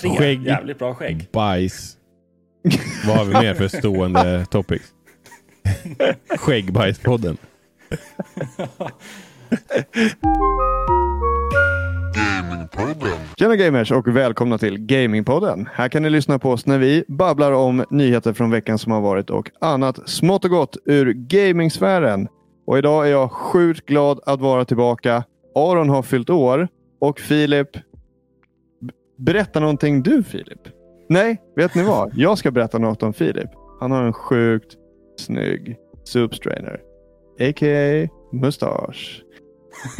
Tre Skägg. jävligt bra skägg. Bajs. Vad har vi mer för stående topics? Skäggbajspodden. Tjena gamers och välkomna till Gamingpodden. Här kan ni lyssna på oss när vi babblar om nyheter från veckan som har varit och annat smått och gott ur gamingsfären. Och idag är jag sjukt glad att vara tillbaka. Aron har fyllt år och Filip... Berätta någonting du Filip. Nej, vet ni vad? Jag ska berätta något om Filip. Han har en sjukt snygg substrainer. A.k.a. mustasch.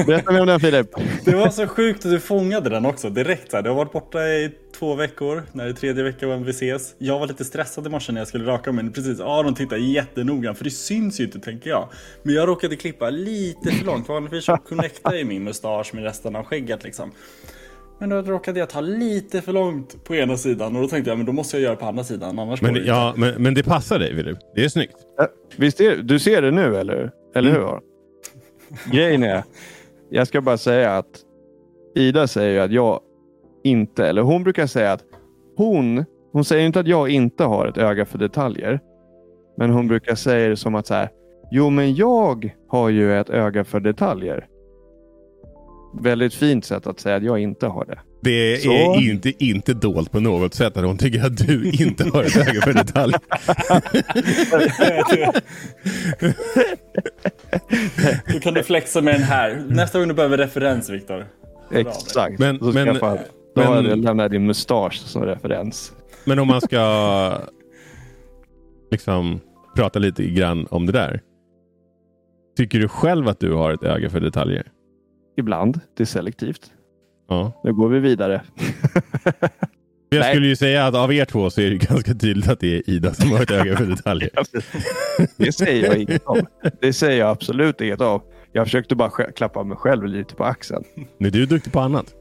Berätta mer om den Filip. Det var så sjukt att du fångade den också direkt. Här. Du har varit borta i två veckor. När det är tredje veckan vi ses. Jag var lite stressad i morse när jag skulle raka mig. Precis, Aron tittade jättenoga för det syns ju inte tänker jag. Men jag råkade klippa lite för långt. Vanligtvis så connectar ju min mustasch med resten av skägget liksom. Men då råkade jag ta lite för långt på ena sidan och då tänkte jag men då måste jag göra på andra sidan annars Men, det- ja, men, men det passar dig Filip. Det är snyggt. Ja, Visst är, du ser det nu eller, eller hur? Aron? Grejen är, jag ska bara säga att Ida säger ju att jag inte, eller hon brukar säga att hon, hon säger inte att jag inte har ett öga för detaljer. Men hon brukar säga det som att så här, jo men jag har ju ett öga för detaljer. Väldigt fint sätt att säga att jag inte har det. Det Så. är inte, inte dolt på något sätt att hon tycker att du inte har ett öga för detalj. Då kan du flexa med den här. Nästa gång du behöver referens Viktor. Exakt. Men- Så ska men- jag fan, då har men- jag lämnat din mustasch som referens. Men om man ska liksom prata lite grann om det där. Tycker du själv att du har ett öga för detaljer? Ibland, det är selektivt. Ja. Nu går vi vidare. Jag Nej. skulle ju säga att av er två så är det ganska tydligt att det är Ida som har ett öga för detaljer. Det säger jag inget om. Det säger jag absolut inget om. Jag försökte bara klappa mig själv lite på axeln. Men du är duktig på annat.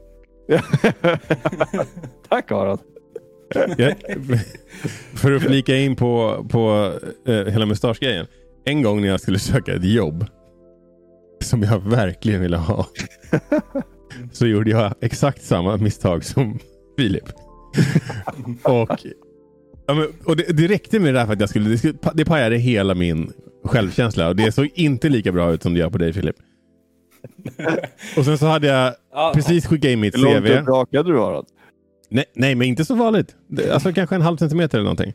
Tack Aron. Jag, för att flika in på, på eh, hela mustaschgrejen. En gång när jag skulle söka ett jobb som jag verkligen ville ha. så gjorde jag exakt samma misstag som Filip. och ja, men, och det, det räckte med det där för att jag skulle, det, skulle, det pajade hela min självkänsla. Och det såg inte lika bra ut som det gör på dig Filip. och sen så hade jag Ja, precis skickat in mitt Hur långt CV. upp rakade du Aron? Nej, nej, men inte så vanligt. Alltså kanske en halv centimeter eller någonting.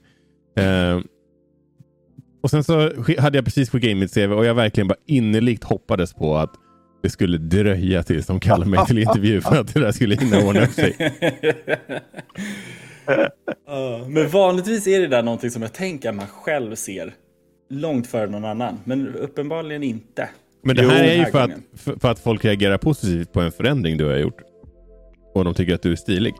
Eh, och sen så hade jag precis skickat in mitt CV och jag verkligen bara innerligt hoppades på att det skulle dröja tills de kallade mig till intervju för att det där skulle hinna ordna upp sig. Ja, men vanligtvis är det där någonting som jag tänker att man själv ser långt före någon annan. Men uppenbarligen inte. Men det Jo, här är den ju för att, för att folk reagerar positivt på en förändring du har gjort. Och de tycker att du är stilig.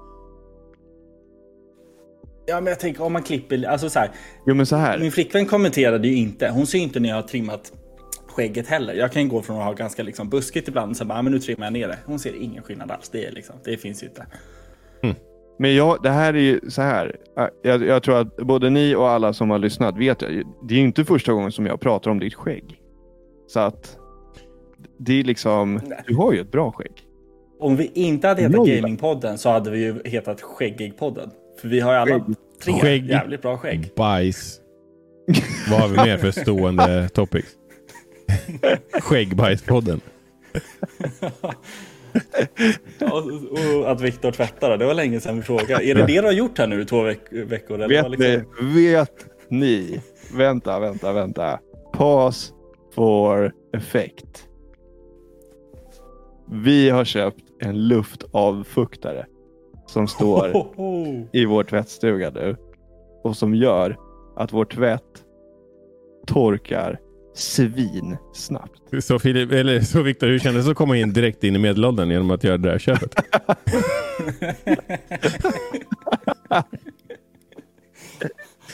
Ja, men jag tänker om man klipper, alltså så här. Jo men så här. Min flickvän kommenterade ju inte. Hon ser inte när jag har trimmat skägget heller. Jag kan ju gå från att ha ganska liksom buskigt ibland och sen bara, men nu trimmar jag ner det. Hon ser ingen skillnad alls. Det, är liksom, det finns ju inte. Men jag, det här är ju så här. Äh, Jag, jag tror att både ni och alla som har lyssnat vet jag. Det är ju inte första gången som jag pratar om ditt skägg. Så att det är liksom. Nej. Du har ju ett bra skägg. Om vi inte hade hetat. Gamingpodden så hade vi ju hetat Skäggig-podden. För vi har ju alla tre Skägg. jävligt bra skägg. Bajs. Vad har vi mer för stående topics? Skäggbajspodden. Och, och att Viktor tvättar, det var länge sedan vi frågade. Är det det du har gjort här nu i två veck veckor? Eller Vet, liksom? ni, vet ni? Vänta, vänta, vänta. Pause for effect. Vi har köpt en luftavfuktare som står Hoho. i vår tvättstuga nu och som gör att vår tvätt torkar svin snabbt. Så, Filip, eller, så Viktor, hur kändes det att komma in direkt in i medelåldern genom att göra det där köpet?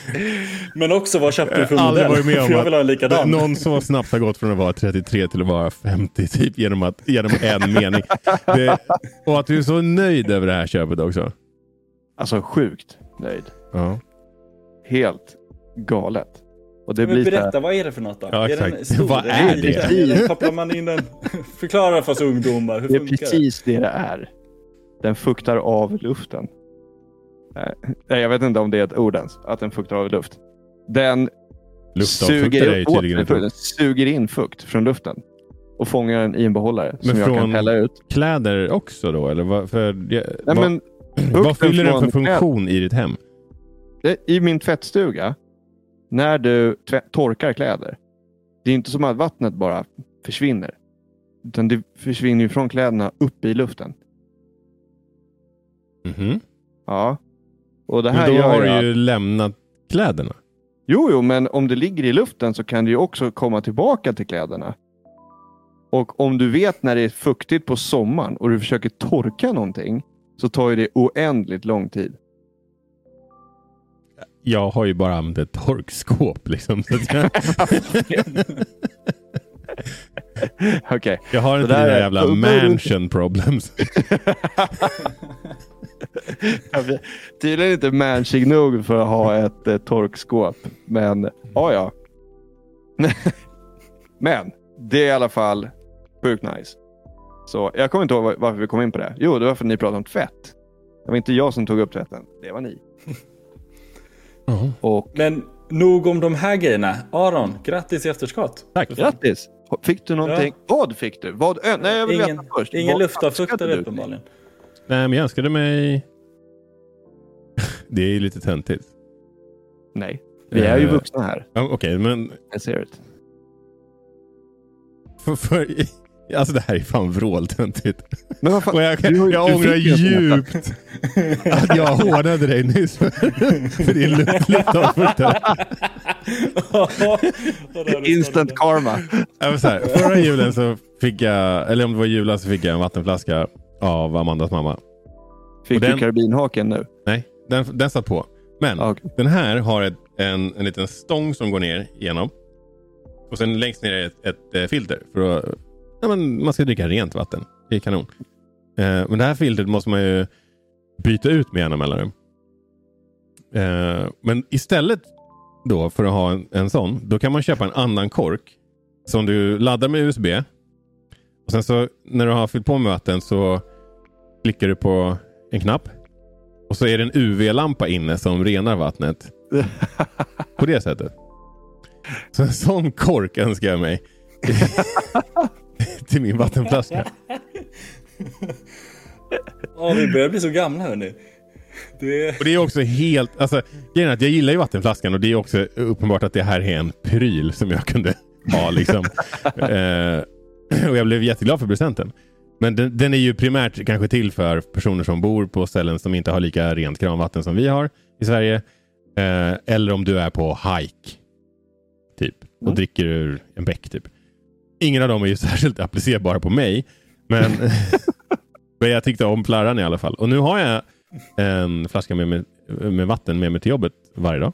Men också vad köpte du för har aldrig modell? varit med om jag vill ha en likadan. någon så snabbt har gått från att vara 33 till att vara 50 typ genom, att, genom en mening. Det, och att du är så nöjd över det här köpet också. Alltså sjukt nöjd. Ja. Helt galet. Och det Men blir berätta, här, vad är det för något då? Ja, är den stor? Vad Är är det? kopplar man in den? Förklara för oss ungdomar, hur det är funkar det? precis det det är. Den fuktar av luften. Nej, jag vet inte om det är ett ord ens. Att den fuktar av luft. Den ju åt- inte. den suger in fukt från luften och fångar den i en behållare Men som jag kan hälla ut. Kläder också då? Eller vad, för, Nej, vad, men vad fyller den för funktion i ditt hem? Det- I min tvättstuga, när du torkar kläder, det är inte som att vattnet bara försvinner. Utan det försvinner ju från kläderna upp i luften. Mhm. Ja. Och det här Men då har du ju lämnat kläderna. Jo, jo, men om det ligger i luften så kan det ju också komma tillbaka till kläderna. Och om du vet när det är fuktigt på sommaren och du försöker torka någonting så tar ju det oändligt lång tid. Jag har ju bara använt ett torkskåp. Liksom, så att jag, Okej. jag har Så inte dina jävla är mansion problems. Tydligen inte manchig nog för att ha ett eh, torkskåp. Men ja, ja. men det är i alla fall sjukt nice. Så jag kommer inte ihåg var- varför vi kom in på det. Jo, det var för att ni pratade om tvätt. Det var inte jag som tog upp tvätten. Det var ni. Ja. Och Men nog om de här grejerna. Aron, grattis i efterskott. Tack. grattis! Fick du någonting? Vad fick du? Vad ö- Nej, jag vill Ingen, veta först. ingen luftavfuktare uppenbarligen. Nej, men jag önskade mig... det är ju lite töntigt. Nej, vi är ju Eh, vuxna här. Ja, Okej, men Jag ser det. för, för, alltså det här är fan vråltöntigt. Men vad fan? Och jag, Du jag du ångrar djupt att jag hånade dig nyss för, för din luft- luftavfuktare. Instant karma. Så här, Förra julen så fick jag, eller om det var julen så fick jag en vattenflaska av Amandas mamma. Fick Och du den- karabinhaken nu? Nej, den, den satt på. Men okej. den här har ett, en, en liten stång som går ner igenom. Och sen längst ner är ett, ett eh, filter. För att, ja, men man ska dricka rent vatten. Det är kanon. Eh, men det här filtret måste man ju byta ut med jämna mellanrum. Eh, men istället då för att ha en, en sån, då kan man köpa en annan kork som du laddar med USB. Och sen så när du har fyllt på med vatten så klickar du på en knapp. Och så är det en UV-lampa inne som renar vattnet. På det sättet. Så en sån kork önskar jag mig. till min vattenflaska. Ja, vi börjar bli så gamla hörni. Det... Och det är också helt... Alltså, grejen är att jag gillar ju vattenflaskan och det är också uppenbart att det här är en pryl som jag kunde ha. Liksom. eh, och jag blev jätteglad för presenten. Men den, den är ju primärt kanske till för personer som bor på ställen som inte har lika rent kranvatten som vi har i Sverige. Eh, eller om du är på hike. Typ. Och Mm. dricker ur en bäck. Typ. Ingen av dem är ju särskilt applicerbara på mig. Men, men jag tyckte om plarran i alla fall. Och nu har jag en flaska med, med, med vatten med mig till jobbet varje dag.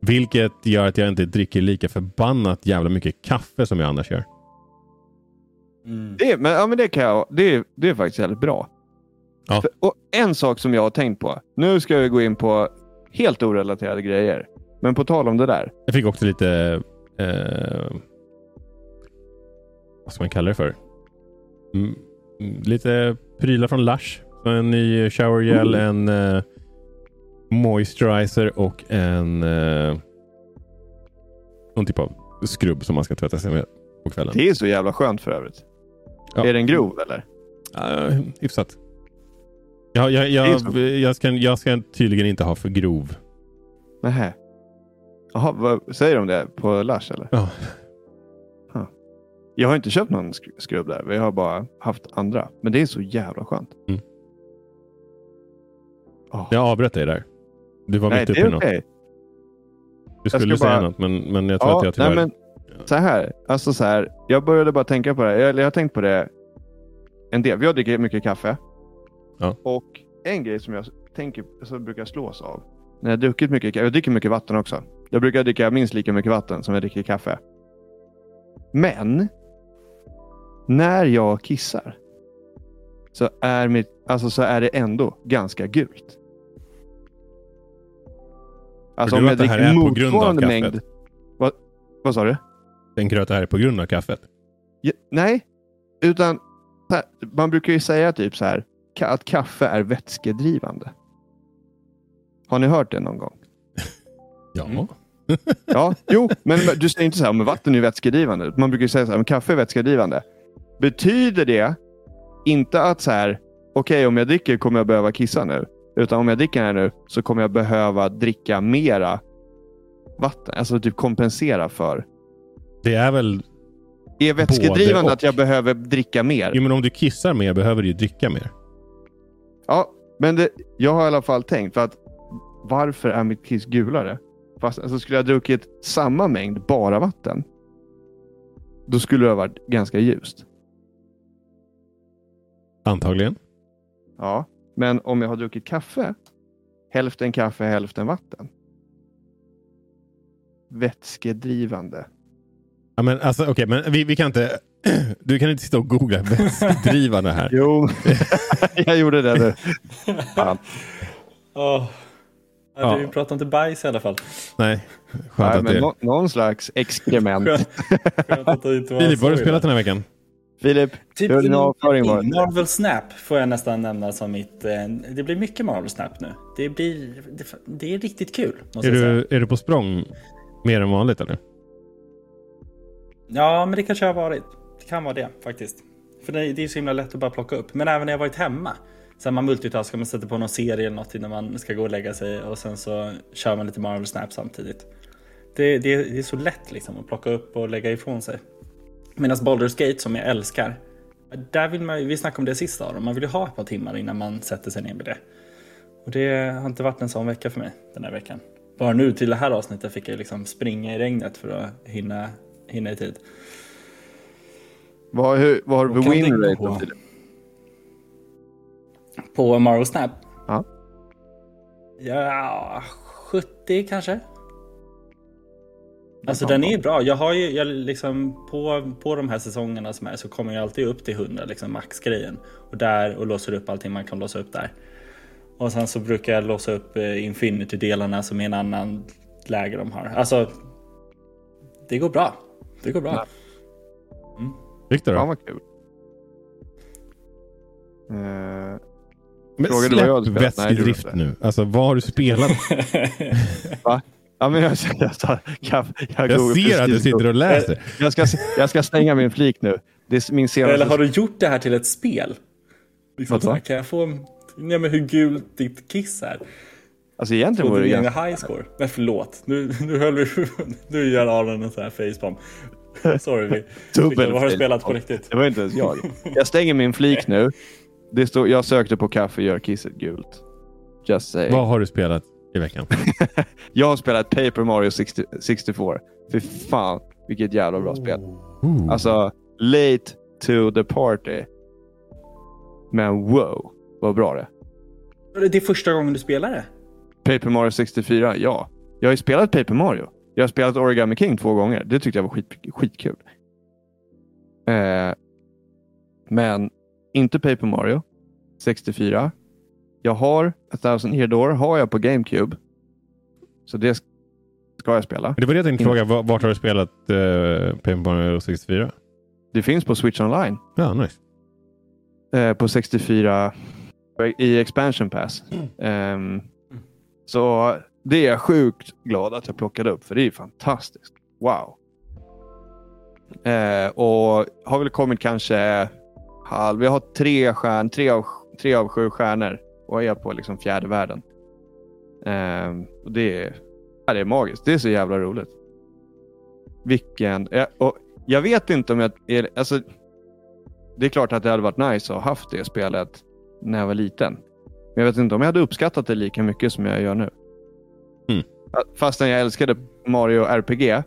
Vilket gör att jag inte dricker lika förbannat jävla mycket kaffe som jag annars gör. Mm. Det, men, ja, men det, kan jag, det, det är faktiskt väldigt bra. Ja. För, och En sak som jag har tänkt på. Nu ska jag gå in på helt orelaterade grejer. Men på tal om det där. Jag fick också lite... Eh, vad ska man kalla det för? Mm, mm, lite prylar från Lush. En ny showergel, en eh, moisturizer och en... Eh, någon typ av skrubb som man ska tvätta sig med på kvällen. Det är så jävla skönt för övrigt. Ja. Är den grov eller? Uh, hyfsat. Jag, jag, jag, så. jag, ska, jag ska tydligen inte ha för grov. Nähä. Jaha, vad säger de det på Lush eller? Ja. Huh. Jag har inte köpt någon sk- skrubb där. Vi har bara haft andra. Men det är så jävla skönt. Mm. Åh. Jag avbröt dig där. Du var Nej, mitt uppe i något. okej. Du skulle säga bara- något, men, men jag tror Ja, att jag tyvärr... nej, men så här. Alltså så här. Jag började bara tänka på det. Eller jag har tänkt på det en del. Jag dricker mycket kaffe. Ja. Och en grej som jag tänker, så brukar jag slås av. När jag druckit mycket Jag dricker mycket vatten också. Jag brukar dricka minst lika mycket vatten som jag dricker kaffe. Men. När jag kissar. Så är, mitt, alltså så är det ändå ganska gult. Alltså om jag dricker motsvarande mängd. Vad, vad sa du? Tänker du att det här är på grund av kaffet? Ja, nej, utan man brukar ju säga typ så här att kaffe är vätskedrivande. Har ni hört det någon gång? Ja. Mm. Ja, jo, men du säger inte så här, men vatten är vätskedrivande. Man brukar ju säga så här, men kaffe är vätskedrivande. Betyder det inte att så här, okej om jag dricker kommer jag behöva kissa nu. Utan om jag dricker här nu så kommer jag behöva dricka mera vatten. Alltså typ kompensera för. Det är väl... Är vätskedrivande att jag behöver dricka mer? Jo, men om du kissar mer behöver du ju dricka mer. Ja, men det, jag har i alla fall tänkt för att varför är mitt kiss gulare? Fast alltså, skulle jag druckit samma mängd bara vatten, då skulle det ha varit ganska ljust. Antagligen. Ja, men om jag har druckit kaffe, hälften kaffe, hälften vatten. Vätskedrivande. Ja, men alltså, okej, men vi, vi kan inte... Du kan inte sitta och googla vätskedrivande här. Jo, jag gjorde det nu. Fan. Åh. Ja, Ja. Du pratar inte bajs i alla fall. Nej, skönt Nej, att men det... nå- någon slags var Filip, vad har du spelat den här veckan? Filip, Typ hur har din avföring varit? Marvel Snap får jag nästan nämna som mitt... eh, Det blir mycket Marvel Snap nu. Det, blir, det, det är riktigt kul. Måste Är jag säga. du, är du på språng mer än vanligt eller? Ja, men det kanske har varit. Det kan vara det faktiskt. För det, det är så himla lätt att bara plocka upp. Men även när jag varit hemma. Sen man multitaskar, man sätter på någon serie eller något innan man ska gå och lägga sig och sen så kör man lite Marvel Snap samtidigt. Det, det, det är så lätt liksom att plocka upp och lägga ifrån sig. Medan Baldur's Gate som jag älskar. Där vill man, ju- vi snackade om det sista av dem, man vill ju ha ett par timmar innan man sätter sig ner med det. Och det har inte varit en sån vecka för mig den här veckan. Bara nu till det här avsnittet fick jag liksom springa i regnet för att hinna, hinna i tid. Vad, hur, vad har du för kan win det rate? gå? då, Filip? På Marvel Snap? Ja. Ja, 70 kanske. Alltså den är bra. Jag har ju jag liksom på, på de här säsongerna som är så kommer jag alltid upp till 100 liksom maxgrejen. Och där och låser upp allting man kan låsa upp där. Och sen så brukar jag låsa upp eh, Infinity-delarna som är en annan läge de har. Alltså. Det går bra. Det går bra. Viktor Fan då? vad kul. Eh, Men hade släpp det vätskedrift nu. Alltså vad har du spelat? ja, men jag, jag, jag, jag, jag, Jag ser att du sitter och läser. Jag ska, jag ska stänga min flik nu. Det är min senaste... Eller har du gjort det här till ett spel? Liksom, kan jag få... Nej men hur gult ditt kiss är? Alltså egentligen vore det ganska... high score. Men förlåt, nu, nu höll vi... Nu gör Aron en sån här facepalm. Sorry, vi... Dubbel Vad har du spelat på riktigt? Det var inte ens jag. Jag stänger min flik nu. Det står, jag sökte på kaffe, gör kisset gult. Just saying. Vad har du spelat i veckan? Jag har spelat Paper Mario 60, 64. Fy fan, vilket jävla bra spel. Ooh. Alltså, late to the party. Men wow, vad bra det är. Det är första gången du spelar det? Paper Mario 64, ja. Jag har ju spelat Paper Mario. Jag har spelat Origami King två gånger. Det tyckte jag var skit, skitkul. Eh, men inte Paper Mario 64. Jag har A Thousand Year Door har jag på GameCube. Så det ska jag spela. Det var det jag tänkte fråga. Vart har du spelat uh, Paper Mario 64? Det finns på Switch Online. Ja, nice. eh, på 64 i expansion pass. Ehm, så det är jag sjukt glad att jag plockade upp för det är fantastiskt. Wow. Eh, och har väl kommit kanske halv. Jag har tre stjärn, tre av, tre av sju stjärnor och är på liksom fjärde världen. Eh, och det är, ja, det är magiskt. Det är så jävla roligt. Vilken... Eh, och jag vet inte om jag... Är, alltså, det är klart att det hade varit nice att ha haft det spelet när jag var liten. Men jag vet inte om jag hade uppskattat det lika mycket som jag gör nu. Mm. Fastän jag älskade Mario RPG.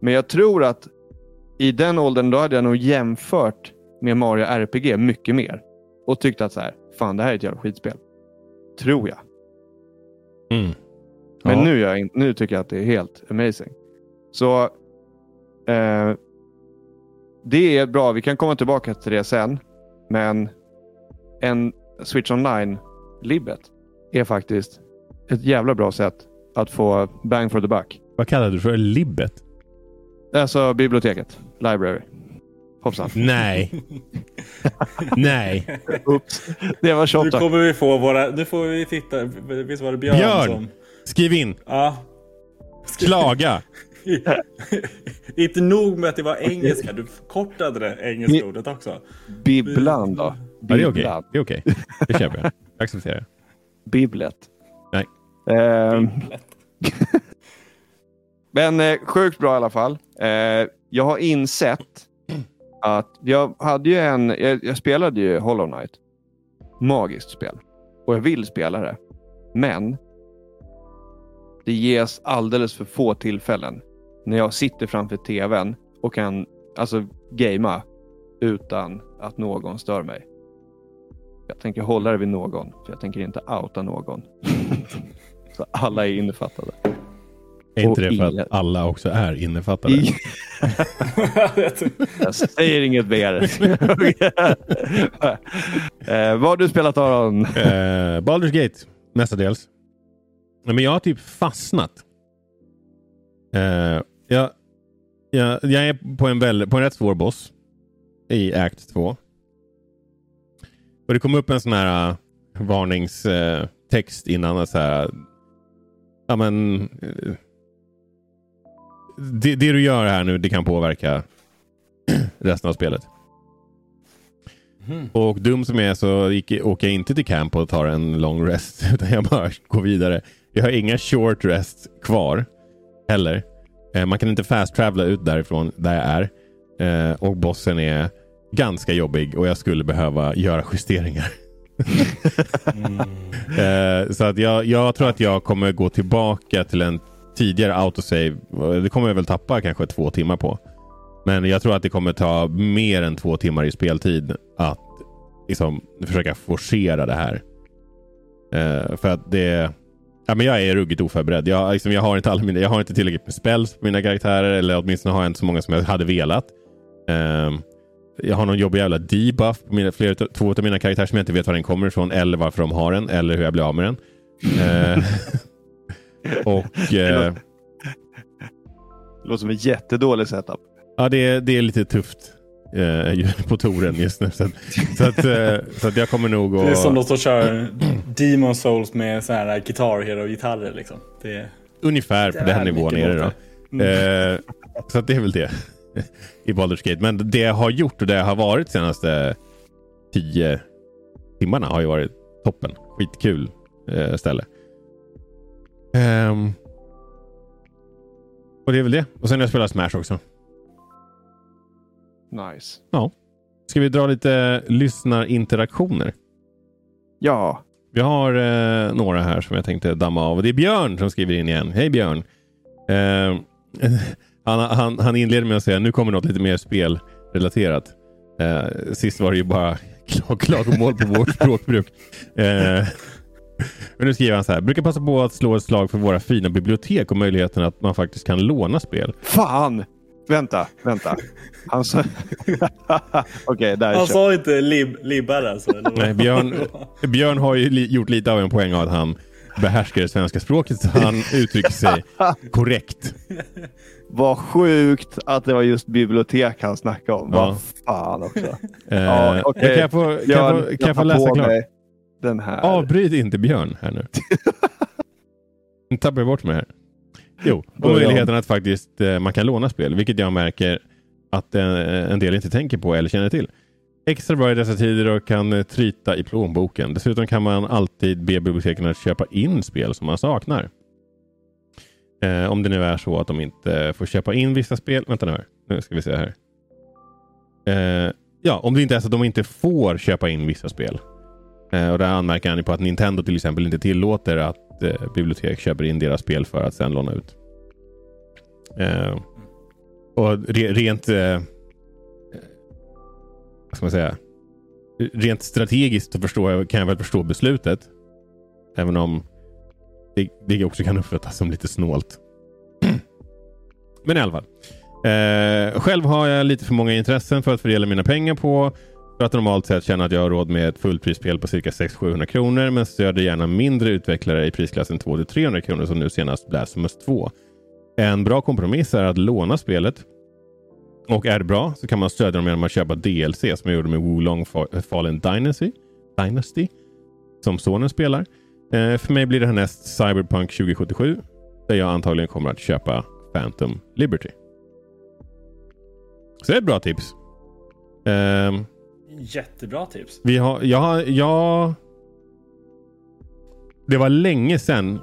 Men jag tror att i den åldern då hade jag nog jämfört med Mario RPG mycket mer. Och tyckt att så här, fan det här är ett jävla skitspel. Tror jag. Mm. Men Ja. nu, är jag nu tycker jag att det är helt amazing. Så eh, det är bra. Vi kan komma tillbaka till det sen. Men en Switch Online-libbet är faktiskt ett jävla bra sätt att få bang for the buck. Vad kallade du för libbet? Alltså biblioteket. Library. Hoppsan. Nej. Nej. Oops. Det var Nu shot. kommer vi få våra... Nu får vi titta. Visst var det Björn, Björn! som... Skriv in. Ja. Klaga. Inte nog med att det var engelska, du förkortade det engelska ordet också. Bibblan då? Ja, det är okej. Bibblan. Det är okej. Det köper jag. Det accepterar jag. Bibblet. Nej. Ehm, men eh, sjukt bra i alla fall. Eh, jag har insett att jag hade ju en... Jag, jag spelade ju Hollow Knight. Magiskt spel. Och jag vill spela det. Men det ges alldeles för få tillfällen när jag sitter framför tvn och kan alltså gamea utan att någon stör mig. Jag tänker hålla det vid någon, för jag tänker inte outa någon. Så alla är innefattade. Är inte det för att alla också är innefattade? I, jag säger inget mer. eh, vad har du spelat Aron? Eh, Baldur's Gate, mestadels. Men jag har typ fastnat. Eh, jag, jag, jag är på en, väl, på en rätt svår boss i Act 2. Och det kom upp en sån här uh, varningstext innan. att Så här, ja, men, eh, det, det du gör här nu det kan påverka resten av spelet. Och dum som jag är så gick, åker jag inte till camp och tar en long rest. Utan jag bara går vidare. Jag har inga short rest kvar heller. Eh, man kan inte fast travela ut därifrån där jag är. Eh, och bossen är ganska jobbig och jag skulle behöva göra justeringar. eh, så att jag, jag tror att jag kommer gå tillbaka till en tidigare autosave. Det kommer jag väl tappa kanske två timmar på. Men jag tror att det kommer ta mer än två timmar i speltid att liksom, försöka forcera det här. Eh, för att det... Ja, men jag är ruggigt oförberedd. Jag, liksom, jag, har inte alla mina, jag har inte tillräckligt med spells på mina karaktärer. Eller åtminstone har jag inte så många som jag hade velat. Eh, jag har någon jobbig jävla debuff på mina, flera, två av mina karaktärer som jag inte vet var den kommer ifrån. Eller varför de har den. Eller hur jag blir av med den. Eh, och... Eh, Det låter som en jättedålig setup. Ja, det är, det är lite tufft eh, på touren just nu. Så att, så att, eh, så att jag kommer nog att... Det är som de som kör Demon Souls med så här Guitar Hero-gitarrer liksom. Det är... Ungefär på Det den nivån är det då. Eh, så att det är väl det i Baldur's Gate. Men det jag har gjort och det jag har varit de senaste tio timmarna har ju varit toppen. Skitkul eh, ställe. Ehm, och det är väl det. Och sen har jag spelat Smash också. Nice. Ska vi dra lite lyssnarinteraktioner? Ja. Vi har eh, några här som jag tänkte damma av. Och det är Björn som skriver in igen. Hej Björn! Eh, han, han, han inleder med att säga nu kommer något lite mer spelrelaterat. Eh, sist var det ju bara klag, klagomål på vårt språkbruk. Eh, men nu skriver han så här. Brukar passa på att slå ett slag för våra fina bibliotek och möjligheten att man faktiskt kan låna spel. Fan! Vänta, vänta. Han sa... Okej, där är Han sa inte lib libbar alltså? Nej, Björn, Björn har ju li, gjort lite av en poäng av att han behärskar det svenska språket så han uttrycker sig korrekt. Vad sjukt att det var just bibliotek han snackade om. Ja. Vad fan också. Eh, Ja, okej. Kan jag få, kan jag få, kan jag få läsa klart? Den här. Avbryt inte Björn här nu. Nu tappar jag bort mig här. Jo, och möjligheten att faktiskt eh, man kan låna spel, vilket jag märker att eh, en del inte tänker på eller känner till. Extra bra i dessa tider och kan eh, tryta i plånboken. Dessutom kan man alltid be biblioteken att köpa in spel som man saknar. Eh, om det nu är så att de inte får köpa in vissa spel. Vänta nu här. Nu ska vi se här. Eh, ja, om det inte är så att de inte får köpa in vissa spel. Eh, och där anmärker han ju på att Nintendo till exempel inte tillåter att eh, bibliotek köper in deras spel för att sedan låna ut. Eh, och re rent... Eh, vad ska man säga? Rent strategiskt så förstår jag, kan jag väl förstå beslutet. Även om det, det också kan uppfattas som lite snålt. Men i alla fall. Eh, själv har jag lite för många intressen för att fördela mina pengar på. För att normalt sett känna att jag har råd med ett fullprisspel på cirka 600-700 kronor men stöder gärna mindre utvecklare i prisklassen 200-300 kronor som nu senast Blasphemous 2. En bra kompromiss är att låna spelet. Och är det bra så kan man stödja dem genom att köpa DLC som jag gjorde med Wulong Fa- Fallen Dynasty. Dynasty som sonen spelar. Eh, för mig blir det härnäst Cyberpunk 2077. Där jag antagligen kommer att köpa Phantom Liberty. Så det är ett bra tips. Um, Jättebra tips. vi har, jag, har- jag... Det var länge sedan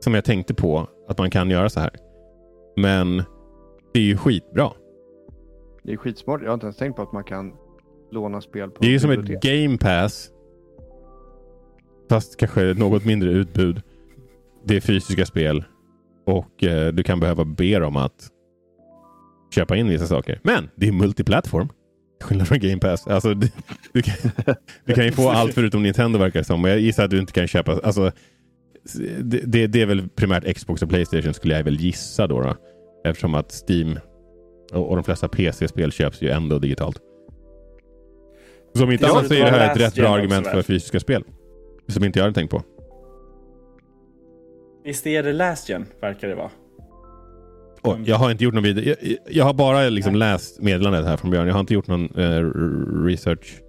som jag tänkte på att man kan göra så här. Men det är ju skitbra. Det är skitsmart. Jag har inte ens tänkt på att man kan låna spel på Det är ju som ett game pass. Fast kanske något mindre utbud. Det är fysiska spel. Och eh, du kan behöva be dem att köpa in vissa saker. Men det är multiplattform. Skillnad från game pass. Alltså, du, du, kan, du kan ju få allt förutom Nintendo verkar det som. Och jag gissar att du inte kan köpa. Alltså, det, det, det är väl primärt Xbox och Playstation skulle jag väl gissa då. då eftersom att Steam och, och de flesta PC-spel köps ju ändå digitalt. Så om inte annat så det är det här ett rätt bra argument för fysiska spel. Som inte jag hade tänkt på. Visst är det last gen, verkar det vara. Och jag har inte gjort någon vidare. Jag, jag har bara liksom läst meddelandet här från Björn. Jag har inte gjort någon eh, research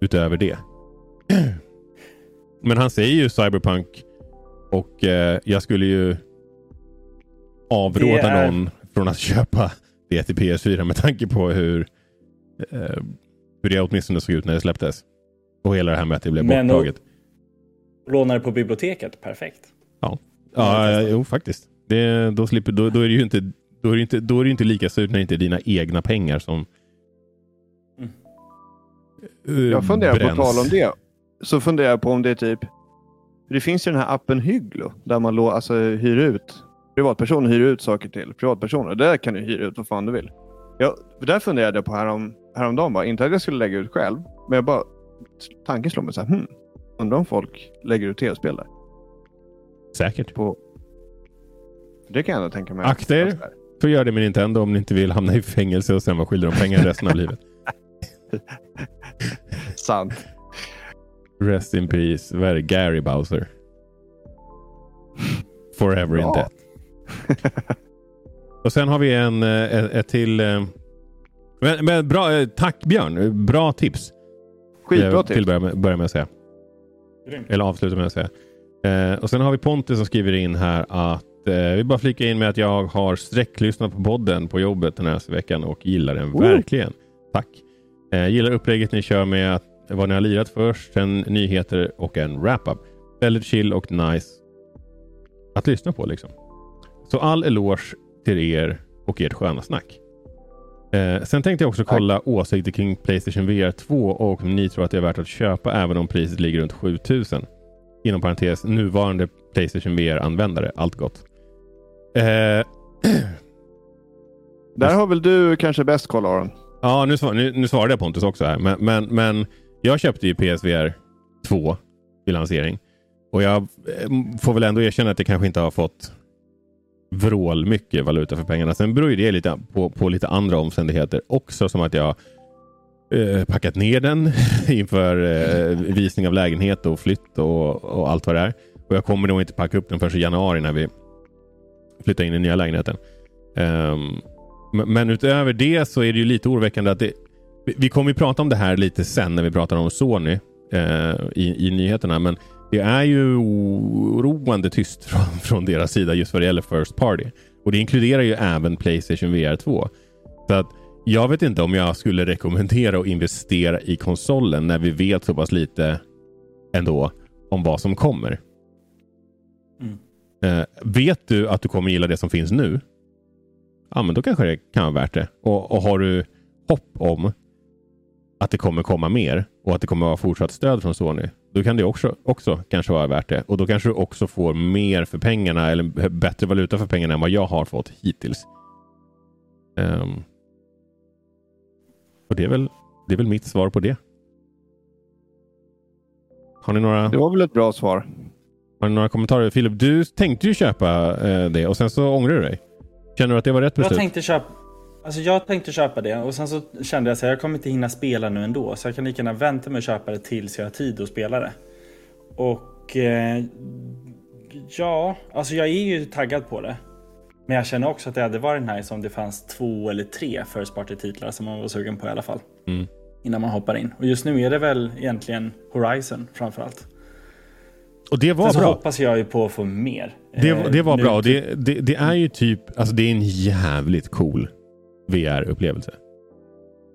utöver det. Men han säger ju Cyberpunk och eh, jag skulle ju avråda är- någon från att köpa det till PS4 med tanke på hur, eh, hur det åtminstone såg ut när det släpptes. Och hela det här med att det blev Men- borttaget. Lånar det på biblioteket, perfekt. Ja, ja jo faktiskt. Det, då, slipper, då, då är det ju inte, då är det inte, då är det inte lika surt när det inte är dina egna pengar som Mm. eh, Jag funderar på bränns. tal om det. Så funderar jag på om det är typ... Det finns ju den här appen Hygglo där man lå, alltså, hyr ut. Privatpersoner hyr ut saker till privatpersoner. Där kan du hyra ut vad fan du vill. Jag, där funderade jag på härom, häromdagen. Bara. Inte att jag skulle lägga ut själv. Men jag bara... Tanken slår mig så här. Hmm, undrar om folk lägger ut tv-spel där. Säkert. På... Det kan jag ändå tänka mig. Akta er. Får göra det med Nintendo om ni inte vill hamna i fängelse och sen vara skyldiga dem pengar resten av livet. Sant. Rest in peace. Vad är det? Gary Bowser. Forever in Ja. death. Och sen har vi en, eh, ett, ett till... eh, Men, men bra, eh, tack Björn. Bra tips. Skitbra tips. Till börja med, börja med att säga. Eller avsluta med att säga. Eh, och sen har vi Pontus som skriver in här att eh, vi bara flika in med att jag har sträcklyssnat på podden på jobbet den här veckan och gillar den Oh. verkligen. Tack. Eh, gillar upplägget ni kör med att, vad ni har lirat först, sen nyheter och en wrap-up. Väldigt chill och nice att lyssna på liksom. Så all eloge till er och ert sköna snack. Eh, sen tänkte jag också kolla åsikter kring Playstation VR 2 och om ni tror att det är värt att köpa även om priset ligger runt 7000. Inom parentes nuvarande Playstation VR-användare. Allt gott. Eh, Där har väl du kanske bäst koll Aron? ja, nu, svar, nu, nu svarade jag Pontus också här. Men, men, men jag köpte ju PSVR 2 vid lansering. Och jag eh, får väl ändå erkänna att jag kanske inte har fått vrål mycket valuta för pengarna. Sen beror ju det lite på, på lite andra omständigheter också. Som att jag eh, packat ner den inför eh, visning av lägenhet och flytt och, och allt vad det är. Och jag kommer nog inte packa upp den förrän i januari när vi flyttar in i nya lägenheten. Um, men, utöver det så är det ju lite oroväckande att det, vi, vi kommer ju prata om det här lite sen när vi pratar om Sony eh, i, i nyheterna. Men det är ju oroande tyst från, från deras sida just vad det gäller First Party. Och det inkluderar ju även Playstation VR 2. Så att jag vet inte om jag skulle rekommendera att investera i konsolen när vi vet så pass lite ändå om vad som kommer. Mm. Eh, vet du att du kommer gilla det som finns nu? Ja, men då kanske det kan vara värt det. Och, och har du hopp om att det kommer komma mer och att det kommer vara fortsatt stöd från Sony, då kan det också, också kanske vara värt det. Och då kanske du också får mer för pengarna eller bättre valuta för pengarna än vad jag har fått hittills. Ehm. och det är, väl, det är väl mitt svar på det. Har ni några, Det var väl ett bra svar. har ni några kommentarer? Filip, du tänkte ju köpa eh, det och sen så ångrar du dig. Känner du att det var rätt Jag beslut? tänkte köpa... Alltså jag tänkte köpa det och sen så kände jag att jag kommer inte hinna spela nu ändå. Så jag kan lika gärna vänta med att köpa det tills jag har tid att spela det. Och... Eh, ja, alltså jag är ju taggad på det. Men jag känner också att det hade varit nice om det fanns två eller tre First Party-titlar som man var sugen på i alla fall. Mm. Innan man hoppar in. Och just nu är det väl egentligen Horizon framförallt. och det var Sen så bra. hoppas jag ju på att få mer. Det, Eh, det var nu bra. Det, det, det är ju typ, alltså det är en jävligt cool VR-upplevelse.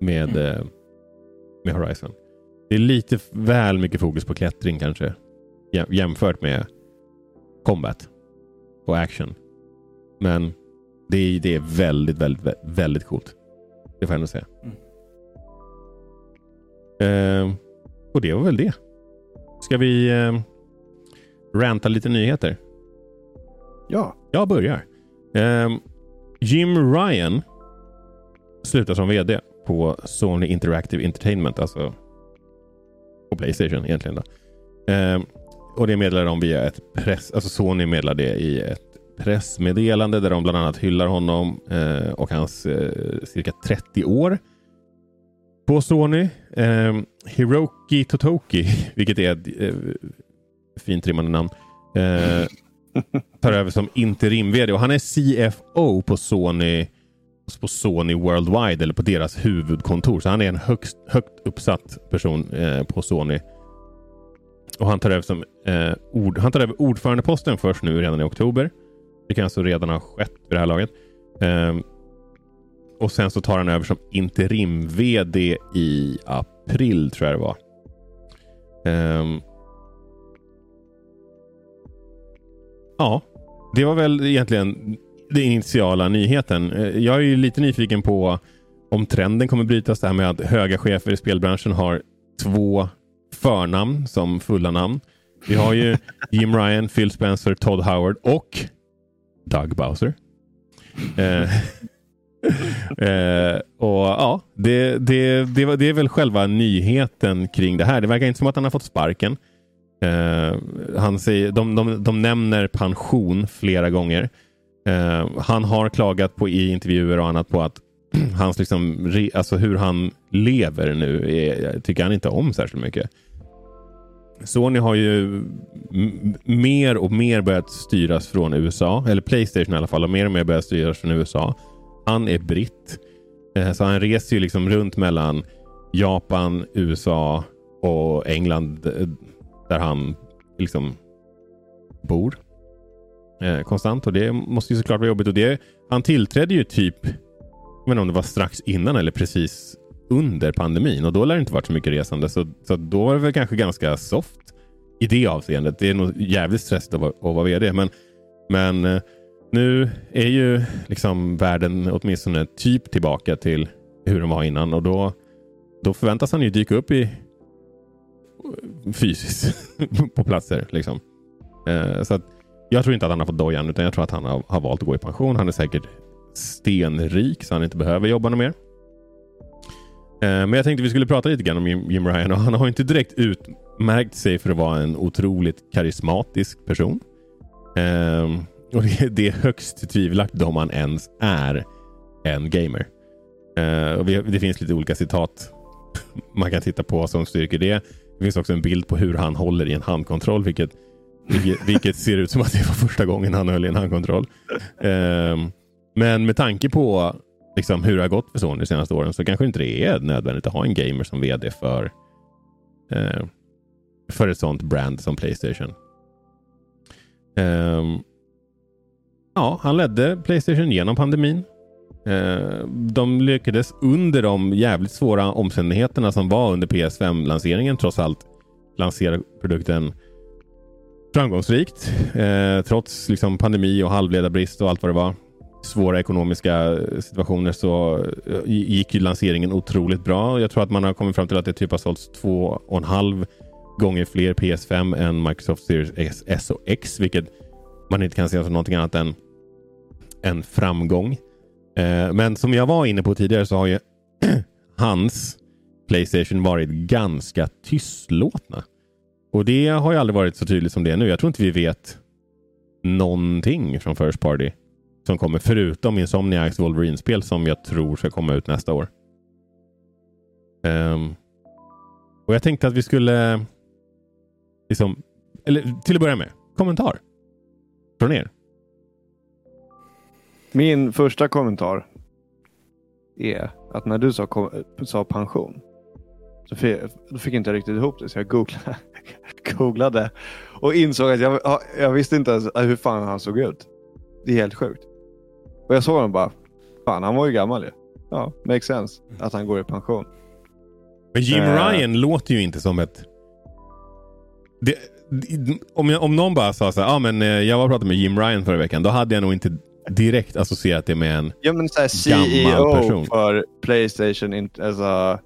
Med, Mm. eh, med Horizon. Det är lite väl mycket fokus på klättring kanske. Jäm- Jämfört med combat och action. Men det är, det är väldigt, väldigt, vä- väldigt coolt. Det får jag ändå säga. Eh, och det var väl det. Ska vi eh, ranta lite nyheter? Ja. Jag börjar. Ehm, Jim Ryan slutar som vd på Sony Interactive Entertainment, alltså på Playstation egentligen. Då. Ehm, och det meddelar de via ett press, alltså Sony meddelar det i ett pressmeddelande där de bland annat hyllar honom eh, och hans eh, cirka 30 år på Sony. Ehm, Hiroki Totoki, vilket är ett eh, fint rimmande namn, eh, tar över som interim-vd och han är CFO på Sony på Sony Worldwide eller på deras huvudkontor. Så han är en högst, högt uppsatt person eh, på Sony. Och han tar över som eh, ord, han tar över ordförandeposten först nu redan i oktober. Det kan alltså redan ha skett vid det här laget. Eh, och sen så tar han över som interim-vd i april tror jag det var. Ehm, ja, det var väl egentligen den initiala nyheten. Eh, Jag är ju lite nyfiken på om trenden kommer brytas. Det här med att höga chefer i spelbranschen har två förnamn som fulla namn. Vi har ju Jim Ryan, Phil Spencer, Todd Howard och Doug Bowser. Eh, eh, och ja, det, det, det, det är väl själva nyheten kring det här. Det verkar inte som att han har fått sparken. Eh, han säger, de, de, de nämner pension flera gånger. Eh, han har klagat på i intervjuer och annat på att hans liksom, re, alltså hur han lever nu är, tycker han inte om särskilt mycket. Sony har ju mer och mer börjat styras från USA, eller Playstation i alla fall, har mer och mer börjat styras från USA. Han är britt, eh, så han reser ju liksom runt mellan Japan, USA och England eh, där han liksom bor eh, konstant och det måste ju såklart vara jobbigt. Och det, han tillträdde ju typ, jag vet inte om det var strax innan eller precis under pandemin och då lär det inte varit så mycket resande. Så, så då var det väl kanske ganska soft i det avseendet. Det är nog jävligt stressigt att vara, att vara vd. Men, men eh, nu är ju liksom världen åtminstone typ tillbaka till hur den var innan och då, då förväntas han ju dyka upp i fysiskt på platser. Liksom. Eh, så att jag tror inte att han har fått dojan utan jag tror att han har, har valt att gå i pension. Han är säkert stenrik så han inte behöver jobba något mer. Eh, men jag tänkte vi skulle prata lite grann om Jim, Jim Ryan och han har inte direkt utmärkt sig för att vara en otroligt karismatisk person. Eh, och det, det är högst tvivelaktigt om han ens är en gamer. Eh, och vi, det finns lite olika citat man kan titta på som styrker det. Det finns också en bild på hur han håller i en handkontroll, vilket, vilket, vilket ser ut som att det var första gången han höll i en handkontroll. Um, men med tanke på liksom, hur det har gått för Sony de senaste åren så kanske inte det är nödvändigt att ha en gamer som vd för, uh, för ett sånt brand som Playstation. Um, ja, han ledde Playstation genom pandemin. Eh, de lyckades under de jävligt svåra omständigheterna som var under PS5-lanseringen trots allt lansera produkten framgångsrikt. Eh, trots liksom pandemi och halvledarbrist och allt vad det var. Svåra ekonomiska eh, situationer så eh, gick ju lanseringen otroligt bra. Jag tror att man har kommit fram till att det typ har sålts två och en halv gånger fler PS5 än Microsoft Series S, S och X, vilket man inte kan se som någonting annat än en framgång. Eh, Men som jag var inne på tidigare så har ju hans Playstation varit ganska tystlåtna. Och det har ju aldrig varit så tydligt som det är nu. Jag tror inte vi vet någonting från First Party som kommer förutom Insomniacs Wolverine-spel som jag tror ska komma ut nästa år. Um, och jag tänkte att vi skulle liksom, eller till att börja med, kommentar från er. Min första kommentar är att när du sa, sa pension. Så fi- då fick inte jag riktigt ihop det så jag googlade, googlade och insåg att jag, ja, jag visste inte ens hur fan han såg ut. Det är helt sjukt. Och jag såg honom bara, fan han var ju gammal ju. Ja, makes sense att han går i pension. Men Jim Eh. Ryan låter ju inte som ett... Det, det- om, jag, om någon bara sa så här, ah, men eh, jag var och pratade med Jim Ryan förra veckan. Då hade jag nog inte direkt associerat det med en... Ja men såhär Gammal CEO person. för Playstation, inte- alltså,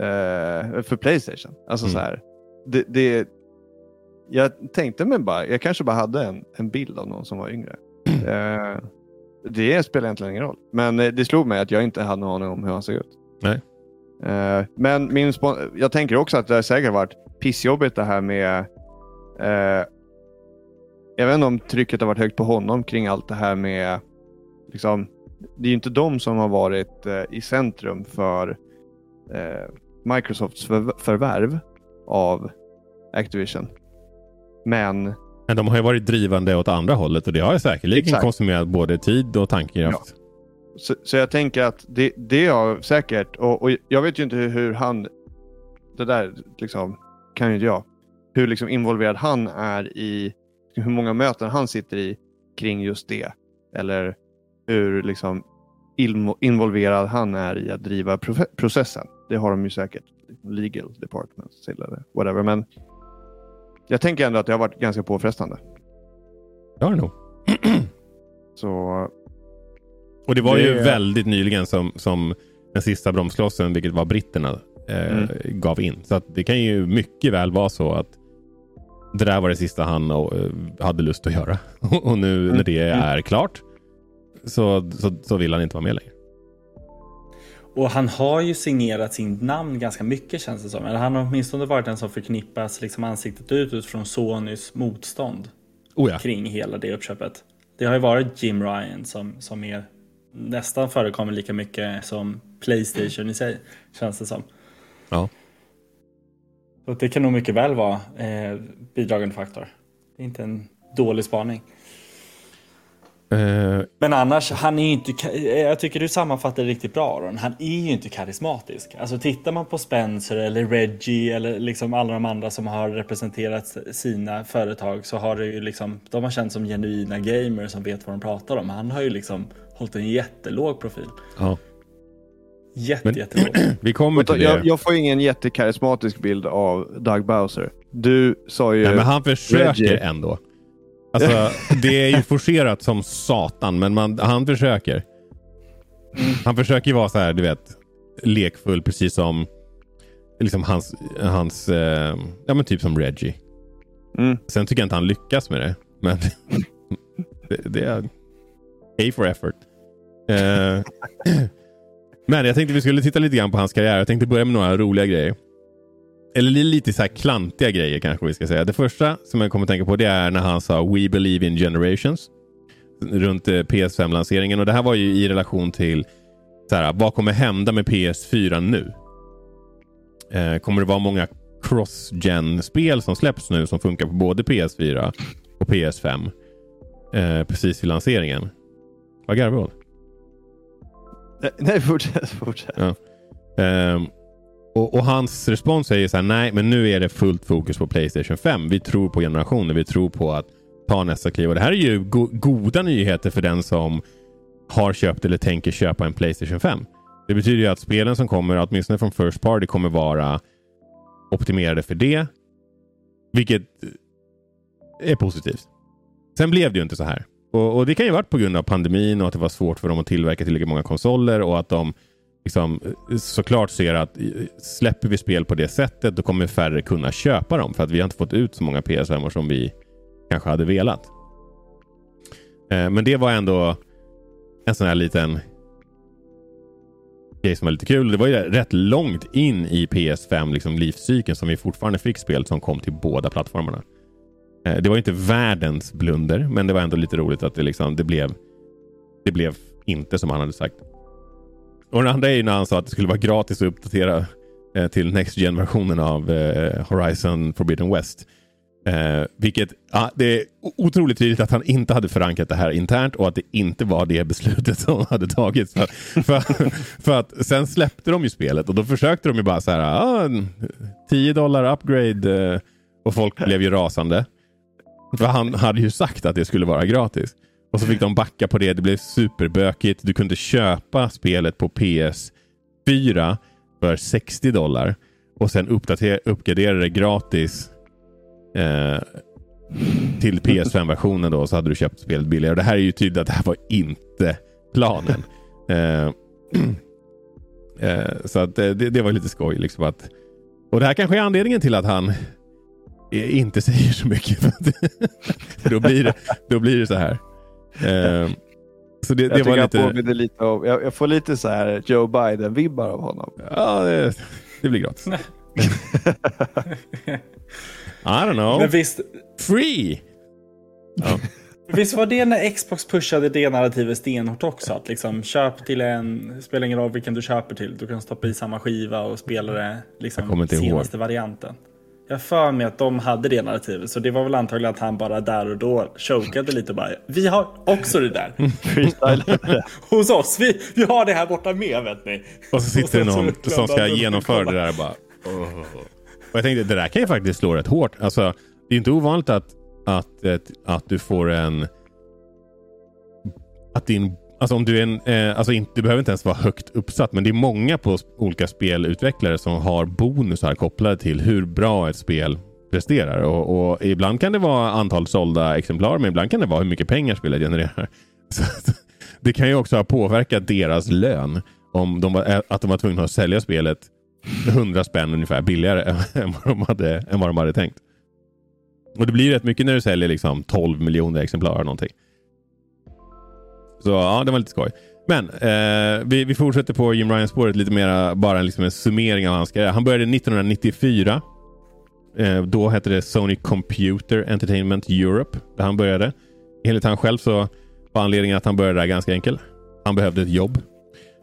eh, för Playstation. Alltså Mm. så här. Det, det, jag tänkte mig bara, jag kanske bara hade en, en bild av någon som var yngre. Eh, det spelar egentligen ingen roll. Men eh, det slog mig att jag inte hade någon aning om hur han såg ut. Nej. Eh, men min jag tänker också att det har säkert varit pissjobbigt det här med jag vet inte om trycket har varit högt på honom kring allt det här med liksom, det är ju inte de som har varit eh, i centrum för eh, Microsofts förv- förvärv av Activision. Men Men de har ju varit drivande åt andra hållet och det har säkerligen Exakt. konsumerat både tid och tankekraft. så, så jag tänker att det, det har säkert, och, och jag vet ju inte hur, hur han, det där liksom, kan ju inte jag, hur liksom involverad han är i, hur många möten han sitter i kring just det. Eller hur liksom involverad han är i att driva processen. Det har de ju säkert, legal departments eller whatever. Men jag tänker ändå att det har varit ganska påfrestande. Det har det nog. Så Och det var Det- ju väldigt nyligen som, som den sista bromsklossen, vilket var britterna, eh, Mm. gav in. Så det kan ju mycket väl vara så att det där var det sista han och, eh, hade lust att göra. och nu Mm. när det Mm. är klart så, så, så vill han inte vara med längre. Och han har ju signerat sin namn ganska mycket känns det som. Eller han har åtminstone varit den som förknippas liksom ansiktet ut utifrån Sonys motstånd Oh ja. kring hela det uppköpet. Det har ju varit Jim Ryan som, som är nästan förekommer lika mycket som Playstation i sig, känns det som. Ja. Så det kan nog mycket väl vara eh, bidragande faktor. Det är inte en dålig spaning. Eh, Men annars, han är ju inte, ka- jag tycker du sammanfattar det riktigt bra Aron. Han är ju inte karismatisk. Alltså tittar man på Spencer eller Reggie eller liksom alla de andra som har representerat sina företag så har det ju liksom, de har känts som genuina gamers som vet vad de pratar om. Han har ju liksom hållit en jättelåg profil. ja. Jätte, Men- jättelåg. Vi kommer till det. jag, jag får ingen jättekarismatisk bild av Doug Bowser. Du sa ju... Nej, men han försöker Reggie. ändå. Alltså, det är ju forcerat som satan, men man, han försöker. Han försöker ju vara så här, du vet, lekfull, precis som liksom hans, hans eh, ja men typ som Reggie. Mm. Sen tycker jag inte han lyckas med det, men det, det är A for effort. Eh, men jag tänkte vi skulle titta lite grann på hans karriär. Jag tänkte börja med några roliga grejer. Eller li- lite så här klantiga grejer kanske vi ska säga. Det första som jag kommer att tänka på det är när han sa We believe in generations. Runt eh, PS5-lanseringen. Och det här var ju i relation till så här, vad kommer hända med PS4 nu? Eh, kommer det vara många cross-gen-spel som släpps nu som funkar på både PS4 och PS5? Eh, precis vid lanseringen. Vad garvar du åt? Nej, fortsätt. fortsätt. Ehm, och, och hans respons är ju så här, nej men nu är det fullt fokus på Playstation 5. Vi tror på generationen, vi tror på att ta nästa kliv. Och det här är ju go- goda nyheter för den som har köpt eller tänker köpa en Playstation 5. Det betyder ju att spelen som kommer, åtminstone från First Party, kommer vara optimerade för det. Vilket är positivt. Sen blev det ju inte så här. Och, och det kan ju varit på grund av pandemin och att det var svårt för dem att tillverka tillräckligt många konsoler och att de liksom, såklart ser att släpper vi spel på det sättet då kommer färre kunna köpa dem för att vi har inte fått ut så många PS5 som vi kanske hade velat. Eh, men det var ändå en sån här liten grej som var lite kul. Det var ju rätt långt in i PS5 liksom livscykeln som vi fortfarande fick spel som kom till båda plattformarna. Eh, det var inte världens blunder, men det var ändå lite roligt att det, liksom, det, blev, det blev inte som han hade sagt. Och den andra är ju när han sa att det skulle vara gratis att uppdatera eh, till Next Gen-versionen av eh, Horizon Forbidden West. Eh, vilket, ja, det är otroligt tydligt att han inte hade förankrat det här internt och att det inte var det beslutet som hade tagits. För, för, för att sen släppte de ju spelet och då försökte de ju bara så här, ah, 10 dollar upgrade eh, och folk blev ju rasande. För han hade ju sagt att det skulle vara gratis. Och så fick de backa på det, det blev superbökigt. Du kunde köpa spelet på PS4 för 60 dollar och sen uppgradera det gratis eh, till PS5-versionen då så hade du köpt spelet billigare. Och det här är ju tydligt att det här var inte planen. eh, eh, så att det, det var lite skoj. Liksom att, och det här kanske är anledningen till att han inte säger så mycket. då, blir det, då blir det så här. Eh, så det, jag det var lite... lite av, jag, jag, får lite så här Joe Biden-vibbar av honom. Ja, det, det blir gratis. I don't know. Men visst... Free! Ja. Visst var det när Xbox pushade det narrativet stenhårt också? Att liksom köp till en, spelar ingen roll vilken du köper till. Du kan stoppa i samma skiva och spela det liksom senaste ihåg. varianten. Jag för mig att de hade det narrativet, så det var väl antagligen att han bara där och då chokade lite och bara Vi har också det där. Hos oss, vi, vi har det här borta med vet ni. Och så sitter det någon som ska genomföra det där och bara oh. Och jag tänkte, det där kan ju faktiskt slå rätt hårt. Alltså, det är inte ovanligt att, att, att, att du får en... Att din... Alltså om du är en... Eh, alltså inte, du behöver inte ens vara högt uppsatt, men det är många på olika spelutvecklare som har bonusar kopplade till hur bra ett spel presterar. Och, och ibland kan det vara antal sålda exemplar, men ibland kan det vara hur mycket pengar spelet genererar. Så, det kan ju också ha påverkat deras lön om de var, eh, att de var tvungna att sälja spelet 100 spänn ungefär billigare än vad, de hade, än vad de hade tänkt. Och det blir rätt mycket när du säljer liksom 12 miljoner exemplar eller någonting. Så ja, det var lite skoj. Men eh, vi, vi fortsätter på Jim Ryan-spåret lite mer, bara liksom en summering av hans karriär. Han började 1994. Eh, då hette det Sony Computer Entertainment Europe, där han började. Enligt han själv så var anledningen att han började där ganska enkel. Han behövde ett jobb.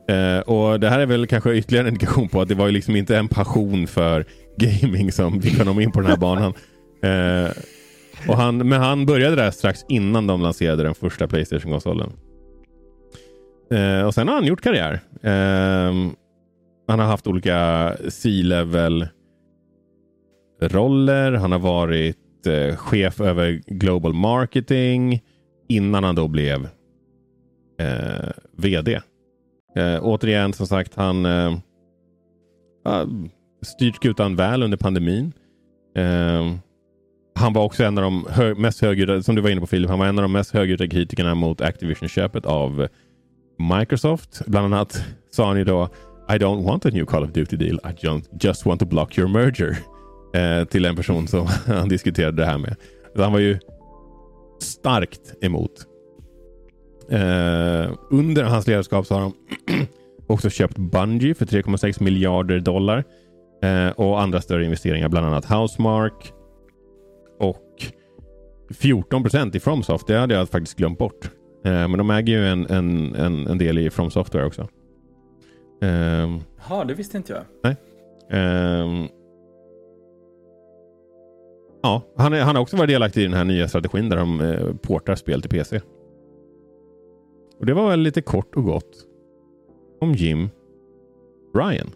Eh, och Det här är väl kanske ytterligare en indikation på att det var ju liksom inte en passion för gaming som fick honom in på den här banan. Eh, och han, men han började där strax innan de lanserade den första Playstation-konsolen. Eh, och sen har han gjort karriär. Ehm, han har haft olika C-level roller. Han har varit eh, chef över Global Marketing innan han då blev eh, VD. Eh, återigen, som sagt, han eh, styrt skutan väl under pandemin. Eh, han var också en av de hö mest högljudda, som du var inne på Filip, han var en av de mest högljudda kritikerna mot Activision-köpet av Microsoft. Bland annat sa han ju då I don't want a new Call of Duty deal, I just want to block your merger. Eh, till en person som han diskuterade det här med. Så han var ju starkt emot Eh, under hans ledarskap så har de också köpt Bungie för 3,6 miljarder dollar. Eh, och andra större investeringar, bland annat Housemark. Och 14 procent i Fromsoft, det hade jag faktiskt glömt bort. Eh, men de äger ju en, en, en, en del i From Software också. Ehm, ja, det visste inte jag. Nej. Um, ja, han, är, han har också varit delaktig i den här nya strategin där de eh, portar spel till PC. Och Det var väl lite kort och gott om Jim Ryan.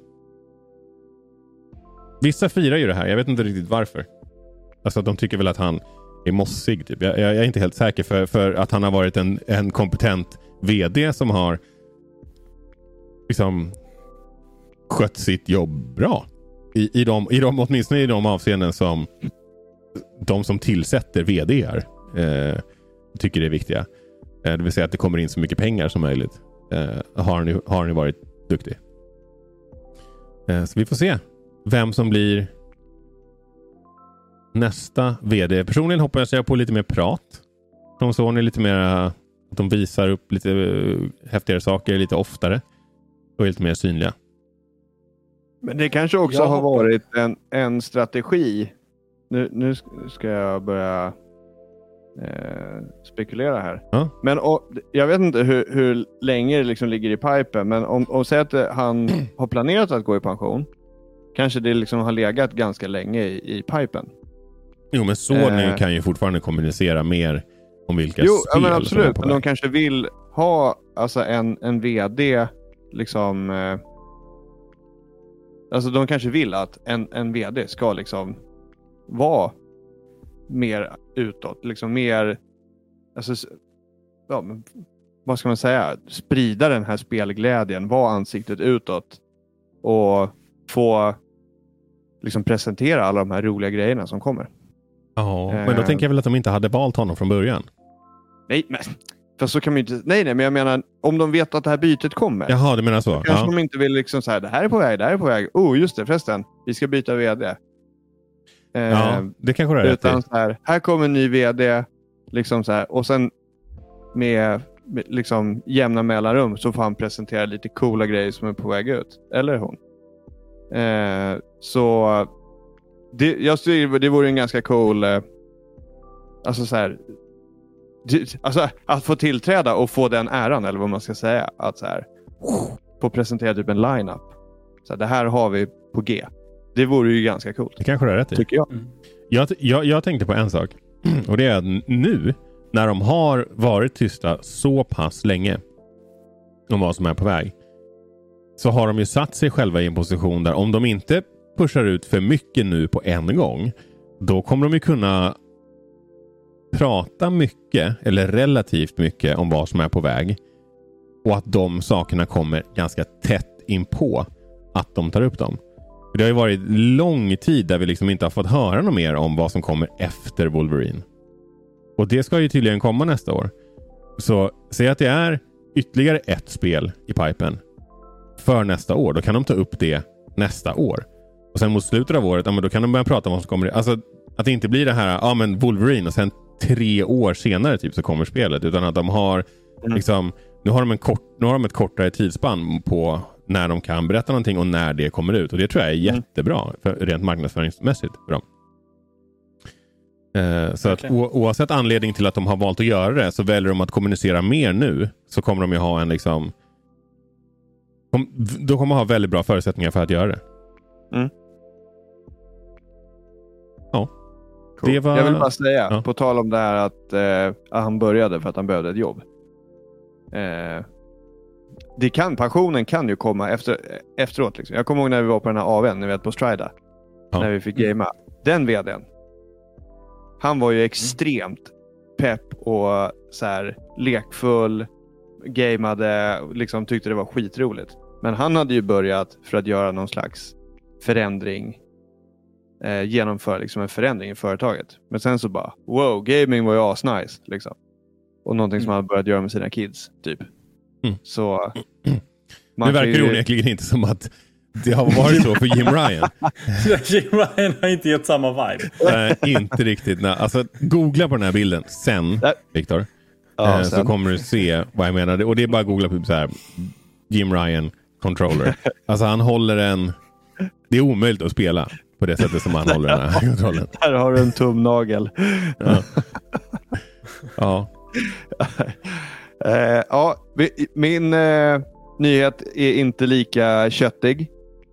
Vissa firar ju det här. Jag vet inte riktigt varför. Alltså att de tycker väl att han är mossig. Typ. Jag, jag, är inte helt säker för, för att han har varit en, en kompetent VD som har liksom skött sitt jobb bra. I, i, de, i de, åtminstone i de avseenden som de som tillsätter VDR eh, tycker är viktiga. Eh, det vill säga att det kommer in så mycket pengar som möjligt. Eh, har ni, har ni varit duktig. Eh, så vi får se vem som blir nästa vd. Personligen hoppas jag på lite mer prat. Från Sony lite mer att de visar upp lite häftigare saker lite oftare och är lite mer synliga. Men det kanske också jag har varit en, en strategi. Nu, nu ska jag börja eh, spekulera här. Ja. Men och, jag vet inte hur, hur länge det liksom ligger i pipen, men om, om säg att han har planerat att gå i pension, kanske det liksom har legat ganska länge i, i pipen. Jo, men Sony Eh. kan ju fortfarande kommunicera mer om vilka Jo, spel ja, men som är absolut. på Men de kanske vill ha alltså, en, en VD liksom... Eh, alltså de kanske vill att en, en VD ska liksom vara mer utåt. Liksom mer... Alltså, ja, men, vad ska man säga? Sprida den här spelglädjen. Vara ansiktet utåt. Och få liksom presentera alla de här roliga grejerna som kommer. Ja, men då Eh. tänker jag väl att de inte hade valt honom från början. Nej, men för så kan man inte... Nej, nej, men jag menar om de vet att det här bytet kommer. Jaha, du menar så? Kanske Ja. de inte vill liksom så här, det här är på väg, det här är på väg. Oh, just det förresten. Vi ska byta VD. Eh, ja, det kanske du har rätt i. utan så här, här kommer en ny VD. Liksom så här, och sen med, med liksom jämna mellanrum så får han presentera lite coola grejer som är på väg ut. Eller hon. Eh, så det, jag tycker det vore en ganska cool... Eh, alltså så här, alltså att få tillträda och få den äran, eller vad man ska säga. Att så här, få presentera typ en line-up. Så här, det här har vi på G. Det vore ju ganska coolt, Det kanske du har rätt i. tycker jag. Jag, jag, jag tänkte på en sak. Och det är att nu när de har varit tysta så pass länge om vad som är på väg. Så har de ju satt sig själva i en position där om de inte pushar ut för mycket nu på en gång. Då kommer de ju kunna prata mycket eller relativt mycket om vad som är på väg. Och att de sakerna kommer ganska tätt inpå att de tar upp dem. Det har ju varit lång tid där vi liksom inte har fått höra något mer om vad som kommer efter Wolverine. Och det ska ju tydligen komma nästa år. Så säg att det är ytterligare ett spel i pipen för nästa år. Då kan de ta upp det nästa år. Och sen mot slutet av året, ja, men då kan de börja prata om vad som kommer. Alltså att det inte blir det här, ja men Wolverine och sen tre år senare typ så kommer spelet. Utan att de har Mm. liksom, nu har de, en kort, nu har de ett kortare tidsspann på när de kan berätta någonting och när det kommer ut. Och det tror jag är Mm. jättebra för, rent marknadsföringsmässigt för dem. Eh, så att oavsett anledning till att de har valt att göra det så väljer de att kommunicera mer nu så kommer de ju ha en liksom kom, de kommer ha väldigt bra förutsättningar för att göra det. Cool. Var- Jag vill bara säga, Ja. på tal om det här att, eh, han började för att han behövde ett jobb. Eh, det kan, passionen kan ju komma efter, efteråt. Liksom. Jag kommer ihåg när vi var på den här AWn, ni vet på Strida. Ja. När vi fick gamea. Den vdn. Han var ju extremt pepp och så här, lekfull. Gamade, liksom tyckte det var skitroligt. Men han hade ju börjat för att göra någon slags förändring eh, genomföra liksom en förändring i företaget. Men sen så bara, wow, gaming var ju asnice. Liksom. Och någonting som han börjat göra med sina kids. typ. Mm. Så... Det verkar ju- onekligen inte som att det har varit så för Jim Ryan. Jim Ryan har inte gett samma vibe. Nej, inte riktigt. Nej. Alltså, googla på den här bilden sen. Viktor. Ja, eh, så kommer du se vad jag menar. Och det är bara att googla på så här, Jim Ryan controller. Alltså han håller en... Det är omöjligt att spela på det sättet som han håller den här kontrollen. Här har du en tumnagel. Ja. ja. Eh, ja, min eh, nyhet är inte lika köttig.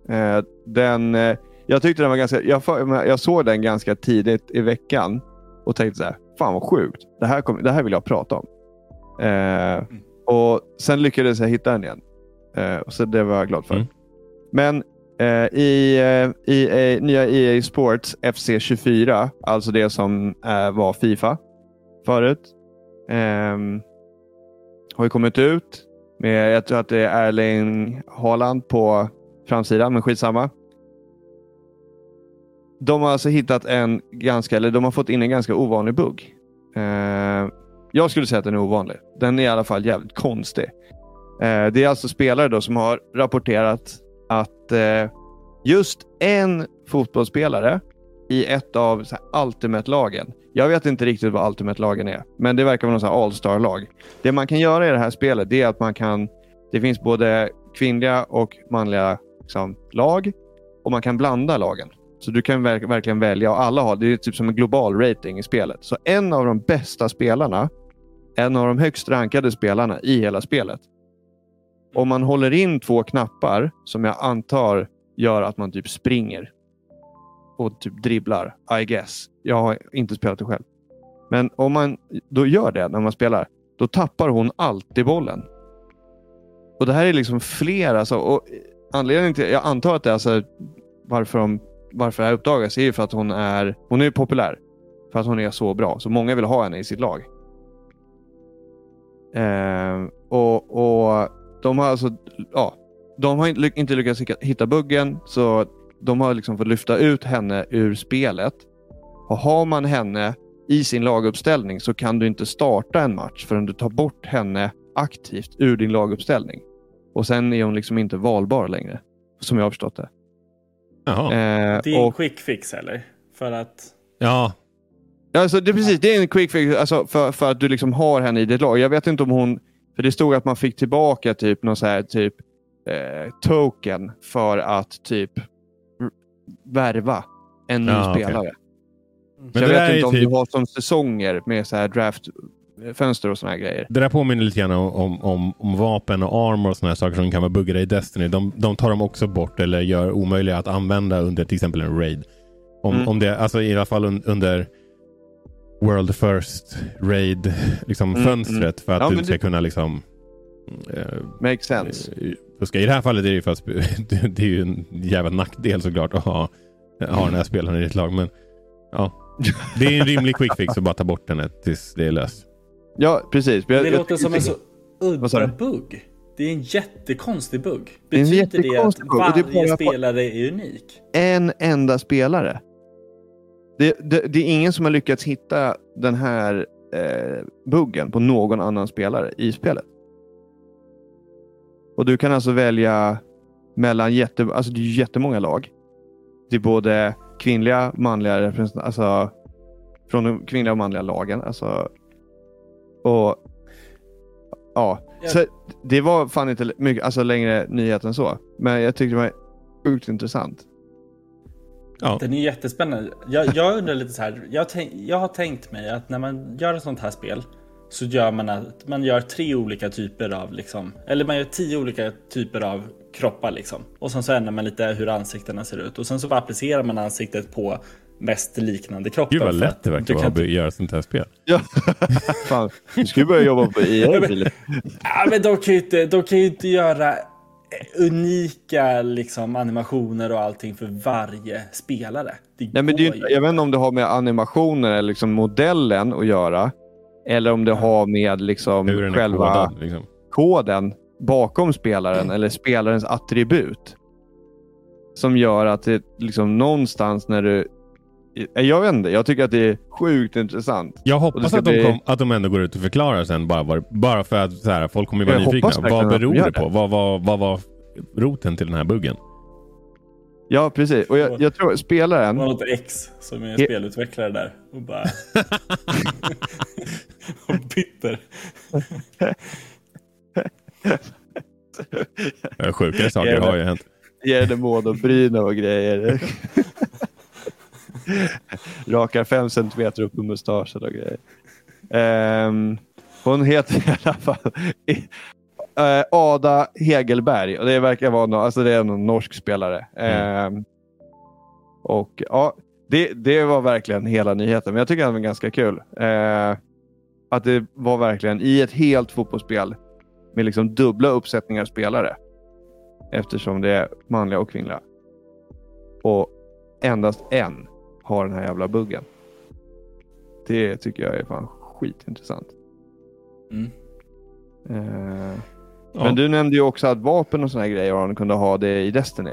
Eh, den, eh, jag tyckte den var ganska... Jag, jag såg den ganska tidigt i veckan och tänkte så här, fan vad sjukt. Det här, kom, det här vill jag prata om. Eh, och Sen lyckades jag hitta den igen. Eh, så det var jag glad för. Mm. Men eh, i, eh, i eh, nya EA Sports FC24, alltså det som eh, var Fifa förut, ehm, har ju kommit ut. Med, jag tror att det är Erling Haaland på framsidan, men skitsamma. De har alltså hittat en ganska, eller de har fått in en ganska ovanlig bugg. Eh, jag skulle säga att den är ovanlig. Den är i alla fall jävligt konstig. Eh, det är alltså spelare då som har rapporterat att eh, just en fotbollsspelare i ett av Ultimate-lagen. Jag vet inte riktigt vad Ultimate-lagen är, men det verkar vara någon så här All-Star-lag. Det man kan göra i det här spelet det är att man kan... Det finns både kvinnliga och manliga liksom, lag och man kan blanda lagen. Så du kan verk- verkligen välja och alla har, det är typ som en global rating i spelet. Så en av de bästa spelarna, en av de högst rankade spelarna i hela spelet. Om man håller in två knappar som jag antar gör att man typ springer. och typ dribblar. I guess. Jag har inte spelat det själv. Men om man då gör det när man spelar, då tappar hon alltid bollen. Och det här är liksom flera. Alltså, och anledningen till, jag antar att det är alltså, varför, de, varför det här uppdagas är för att hon är, hon är populär. För att hon är så bra. Så många vill ha henne i sitt lag. Eh, och, och de har alltså, ja, de har inte, lyckats hitta buggen. Så de har liksom fått lyfta ut henne ur spelet. Och har man henne i sin laguppställning så kan du inte starta en match förrän du tar bort henne aktivt ur din laguppställning. Och sen är hon liksom inte valbar längre. Som jag har förstått det. Jaha. Eh, Det är en och, quick fix eller? För att... Ja, alltså, det, är precis, det är en quick fix alltså, för, för att du liksom har henne i ditt lag. Jag vet inte om hon... För det stod att man fick tillbaka typ någon så här, typ eh, token för att typ värva en ny Ja, spelare. Men Så jag vet inte om typ- du har som säsonger med så här draftfönster och såna här grejer. Det där påminner lite grann om, om, om, om vapen och armor och såna här saker som kan vara buggade i Destiny. De, de tar de också bort eller gör omöjliga att använda under till exempel en raid. Om, Mm. om det, alltså i alla fall un, under World First Raid liksom Mm, fönstret för att Ja, du ska det- kunna liksom eh, Makes sense. eh, fuska. I det här fallet är det ju för att sp- det är ju en jävla nackdel såklart att ha, ha den här spelaren i ditt lag. Men ja, det är en rimlig quick fix att bara ta bort den tills det är löst. Ja, precis. Men jag- Det jag- låter som en så udda bugg. Det är en jättekonstig bugg. Det är en Betyder det att bugg, varje bara- spelare är unik? en enda spelare. Det, det, det är ingen som har lyckats hitta den här eh, buggen på någon annan spelare i spelet. Och du kan alltså välja mellan jätte, alltså det är jättemånga lag. Det är både kvinnliga, manliga representanter, alltså från de kvinnliga och manliga lagen. Alltså, och ja, Ja. så det var fan inte mycket, alltså längre nyhet än så. Men jag tyckte det var sjukt intressant. Ja. Den är jättespännande. Jag, jag undrar lite så här. Jag, tänk, jag har tänkt mig att när man gör ett sånt här spel så gör man att man gör tre olika typer av liksom, eller man gör tio olika typer av kroppar liksom. Och sen så ändrar man lite hur ansiktena ser ut och sen så applicerar man ansiktet på mest liknande kroppar. Gud vad lätt det verkar vara att göra sånt här spel. Ja. Fan, du ska ju börja jobba på EA Filip. Ja, men de kan ju inte, de kan ju inte göra unika liksom, animationer och allting för varje spelare. Det Nej, men det är, ju- jag vet inte om det har med animationer eller liksom modellen att göra. Eller om det har med liksom själva kodad. Liksom. koden bakom spelaren eller spelarens attribut. Som gör att det liksom någonstans när du... Jag vet inte, jag tycker att det är sjukt intressant. Jag Och hoppas att de, bli- kom, att de ändå går ut och förklarar sen bara, var, bara för att så här, folk kommer ju vara Jag hoppas nyfikna. Vad beror det på? det. Vad var, vad var roten till den här buggen? Ja, precis. Och jag, jag tror spelaren... Det var något ex som är He- spelutvecklare där och bara... och bitter. Eh, Sjukare saker har ju hänt. Ger henne månbryn och grejer. Rakar fem centimeter upp i mustaschen och grejer. Ehm, hon heter i alla fall eh, Ada Hegelberg och det verkar vara någon, alltså det är någon norsk spelare. Ehm, och ja, det, det var verkligen hela nyheten. Men jag tycker att det var ganska kul. Eh, att det var verkligen i ett helt fotbollsspel med liksom dubbla uppsättningar spelare. Eftersom det är manliga och kvinnliga. Och endast en har den här jävla buggen. Det tycker jag är fan skitintressant. Mm. Eh, Ja. Men du nämnde ju också att vapen och här grejer, han kunde ha det i Destiny.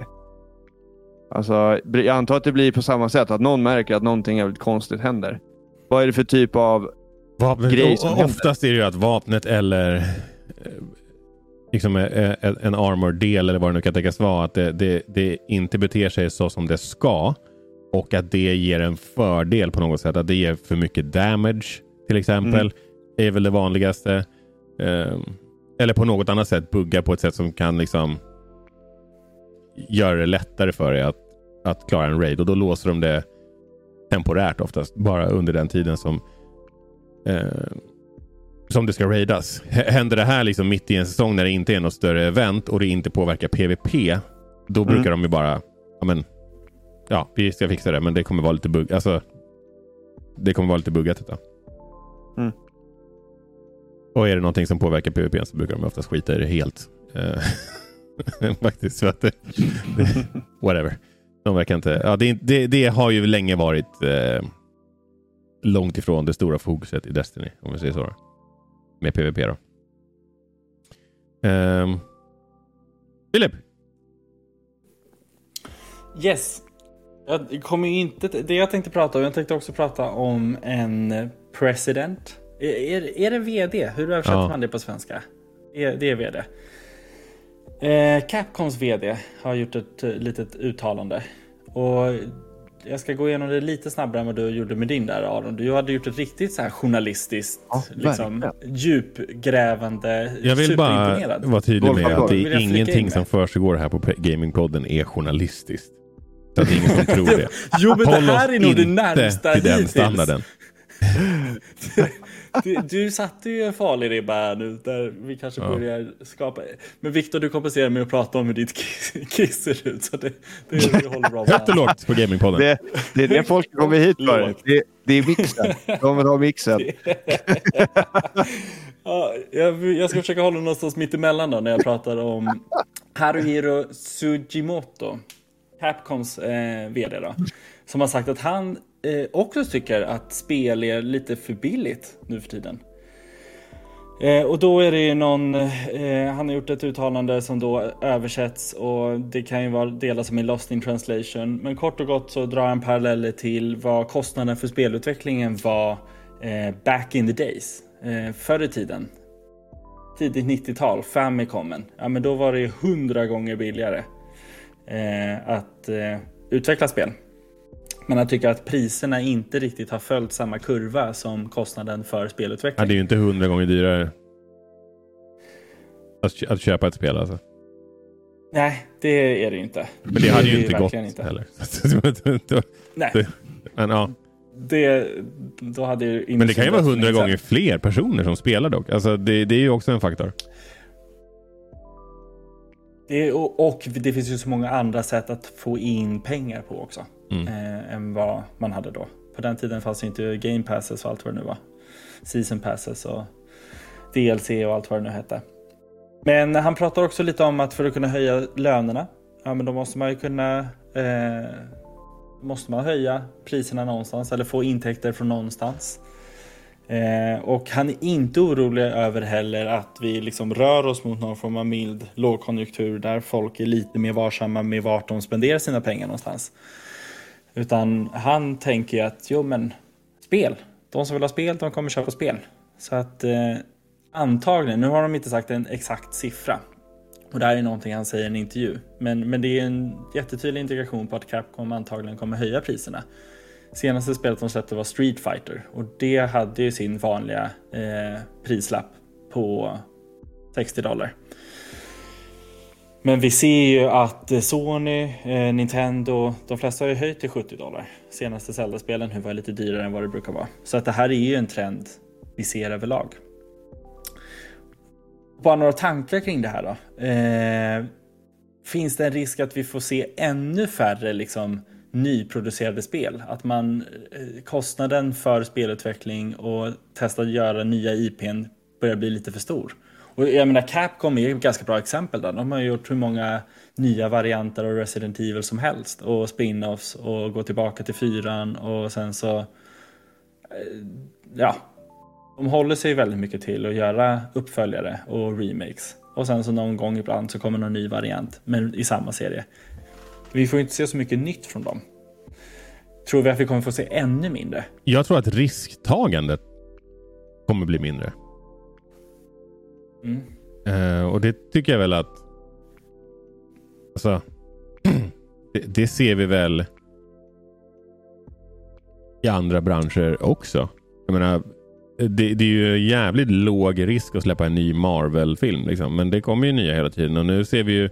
Alltså, jag antar att det blir på samma sätt, att någon märker att någonting jävligt konstigt händer. Vad är det för typ av... Vapnet, grej som händer. oftast är det ju att vapnet eller eh, liksom eh, eh, en armor-del eller vad det nu kan tänkas vara, att det, det, det inte beter sig så som det ska. Och att det ger en fördel på något sätt. Att det ger för mycket damage till exempel. Mm. är väl det vanligaste. Eh, eller på något annat sätt buggar på ett sätt som kan liksom göra det lättare för dig att, att klara en raid. Och då låser de det temporärt oftast. Bara under den tiden som eh, som det ska raidas. Händer det här liksom mitt i en säsong när det inte är något större event och det inte påverkar PVP. Då Mm. brukar de ju bara ja, men, ja, vi ska fixa det, men det kommer vara lite bugg. Alltså, det kommer vara lite buggat detta. Mm. Och är det någonting som påverkar PVP så brukar de oftast skita i det helt. Eh, Faktiskt. Så att det, det, whatever. De verkar inte... Ja, det, det, det har ju länge varit eh, långt ifrån det stora fokuset i Destiny, om vi säger så. Med PVP då. Um, Filip, Yes. Jag kommer ju inte, det jag tänkte prata om, jag tänkte också prata om en president. Är, är, det VD? Hur översätter Ja. man det på svenska? Det är VD. Eh, Capcoms VD har gjort ett eh, litet uttalande. Och jag ska gå igenom det lite snabbare än vad du gjorde med din där Aron. Du hade gjort ett riktigt så här journalistiskt, Ja, liksom, djupgrävande, jag vill bara vara tydlig med att det är ingenting som försiggår här på Gamingpodden är journalistiskt. Så att det är ingen som tror det. Jo men det Håll här oss är nog det närmsta till den standarden. Du, du satte ju en farlig ribba här nu där vi kanske Ja. börjar skapa. Men Viktor, du kompenserar med att prata om hur ditt kiss, ser ut. Så det, det, det håller bra. Högt och lågt på Gamingpodden. Det, det är det folk kommer hit för. Det, det är mixen. De vill ha mixen. Ja, jag, jag ska försöka hålla någonstans mitt emellan då när jag pratar om Haruhiro Sugimoto, Capcoms eh, VD då, som har sagt att han eh, också tycker att spel är lite för billigt nu för tiden. Eh, och då är det ju någon, eh, han har gjort ett uttalande som då översätts och det kan ju vara delar som är lost in translation. Men kort och gott så drar han paralleller till vad kostnaden för spelutvecklingen var eh, back in the days. Eh, förr i tiden. Tidigt 90-tal, Famicomen. Ja men då var det ju hundra gånger billigare att eh, utveckla spel. Men jag tycker att priserna inte riktigt har följt samma kurva som kostnaden för spelutveckling. Ja, det är ju inte hundra gånger dyrare att, kö- att köpa ett spel alltså. Nej, det är det ju inte. Men det hade ju inte gått inte. heller. Nej, Men, ja. det, då hade ju Men det kan ju vara hundra gånger fler personer som spelar dock. Alltså, det, det är ju också en faktor. Det, och det finns ju så många andra sätt att få in pengar på också. Mm. Eh, än vad man hade då. På den tiden fanns det inte game passes och allt vad det nu var. Season passes och DLC och allt vad det nu hette. Men han pratar också lite om att för att kunna höja lönerna, ja men då måste man ju kunna eh, måste man höja priserna någonstans eller få intäkter från någonstans. Eh, och han är inte orolig över heller att vi liksom rör oss mot någon form av mild lågkonjunktur där folk är lite mer varsamma med vart de spenderar sina pengar någonstans. Utan han tänker ju att jo men spel, de som vill ha spel de kommer köpa spel. Så att eh, antagligen, nu har de inte sagt en exakt siffra. Och det här är någonting han säger i en intervju. Men, men det är en jättetydlig indikation på att Capcom antagligen kommer höja priserna. Senaste spelet de släppte var Street Fighter och det hade ju sin vanliga eh, prislapp på 60 dollar. Men vi ser ju att eh, Sony, eh, Nintendo, de flesta har ju höjt till 70 dollar. Senaste Zelda-spelen var lite dyrare än vad det brukar vara. Så att det här är ju en trend vi ser överlag. Bara några tankar kring det här då. Eh, finns det en risk att vi får se ännu färre liksom, nyproducerade spel? Att man, eh, kostnaden för spelutveckling och testa att göra nya IPn börjar bli lite för stor. Och jag menar Capcom är ett ganska bra exempel där. De har gjort hur många nya varianter av Resident Evil som helst och spin-offs och gå tillbaka till fyran och sen så eh, ja, de håller sig väldigt mycket till att göra uppföljare och remakes. Och sen så någon gång ibland så kommer någon ny variant, men i samma serie. Vi får inte se så mycket nytt från dem. Tror vi att vi kommer få se ännu mindre? Jag tror att risktagandet kommer bli mindre. Mm. Eh, och det tycker jag väl att... Alltså, det, det ser vi väl i andra branscher också. Jag menar, det, det är ju jävligt låg risk att släppa en ny Marvel-film. Liksom. Men det kommer ju nya hela tiden och nu ser vi ju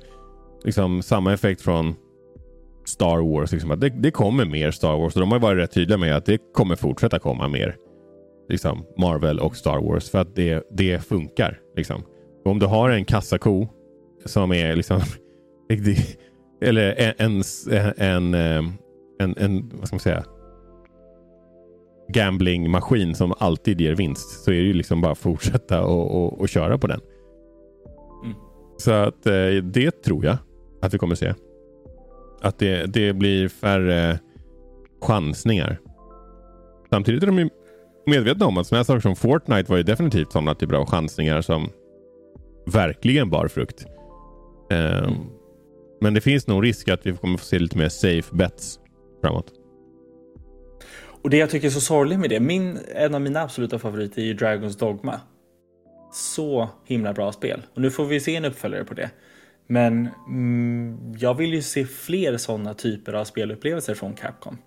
liksom samma effekt från Star Wars. Liksom, att det, det kommer mer Star Wars och de har varit rätt tydliga med att det kommer fortsätta komma mer liksom, Marvel och Star Wars för att det, det funkar. Liksom. Och om du har en kassako som är liksom eller en, en, en, en, en vad ska man säga, gamblingmaskin som alltid ger vinst så är det ju liksom bara fortsätta och, och, och köra på den. Mm. Så att eh, det tror jag att vi kommer se. Att det, det blir färre chansningar. Samtidigt är de ju medvetna om att sådana saker som Fortnite var ju definitivt sådana typer av chansningar som verkligen bar frukt. Um, Men det finns nog risk att vi kommer få se lite mer safe bets framåt. Och det jag tycker är så sorgligt med det, min, en av mina absoluta favoriter är ju Dragons Dogma. Så himla bra spel. Och nu får vi se en uppföljare på det. Men mm, jag vill ju se fler sådana typer av spelupplevelser från Capcom.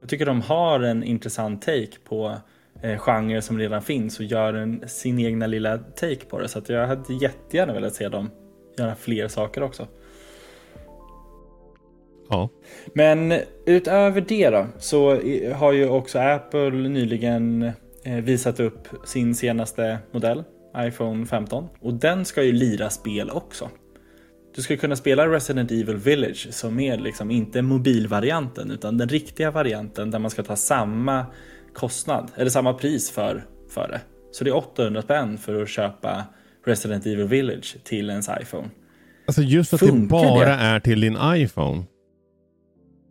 Jag tycker de har en intressant take på eh, genrer som redan finns och gör en, sin egna lilla take på det. Så jag hade jättegärna velat se dem göra fler saker också. Ja. Men utöver det då så har ju också Apple nyligen eh, visat upp sin senaste modell, iPhone 15. Och den ska ju lira spel också. Du ska kunna spela Resident Evil Village som är liksom inte mobilvarianten utan den riktiga varianten där man ska ta samma kostnad eller samma pris för, för det. Så det är 800 spänn för att köpa Resident Evil Village till ens iPhone. Alltså just att Funkar det bara det? är till din iPhone.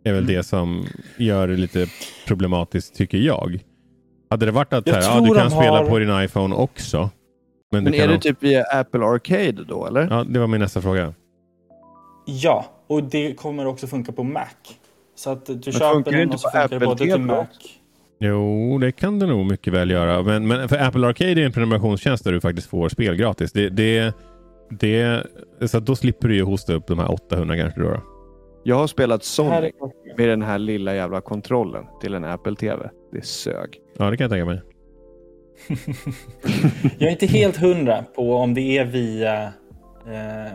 Är väl det som gör det lite problematiskt tycker jag. Hade det varit att här, ja, du kan spela har- på din iPhone också. Men, Men du är det också- typ via Apple Arcade då eller? Ja, det var min nästa fråga. Ja, och det kommer också funka på Mac. Så att du funkar köper det den inte och så på funkar det Apple både till TV Mac. Jo, det kan det nog mycket väl göra. Men, men för Apple Arcade är en prenumerationstjänst där du faktiskt får spel gratis. Det, det, det, så att då slipper du ju hosta upp de här 800 kanske då. då. Jag har spelat Här Sonic med den här lilla jävla kontrollen till en Apple TV. Det sög. Ja, det kan jag tänka mig. Jag är inte helt hundra på om det är via eh,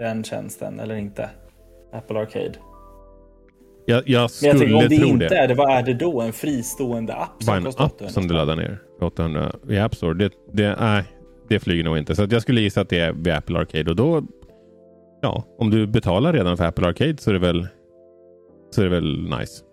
den tjänsten eller inte. Apple Arcade. Jag, jag skulle jag tänker om det tro inte det. är det, vad är det då? En fristående app Bara som en app 800 som du laddar ner för 800 i App Store. Det, det, nej, det flyger nog inte. Så jag skulle gissa att det är via Apple Arcade. Och då, ja, om du betalar redan för Apple Arcade så är det väl, så är det väl nice.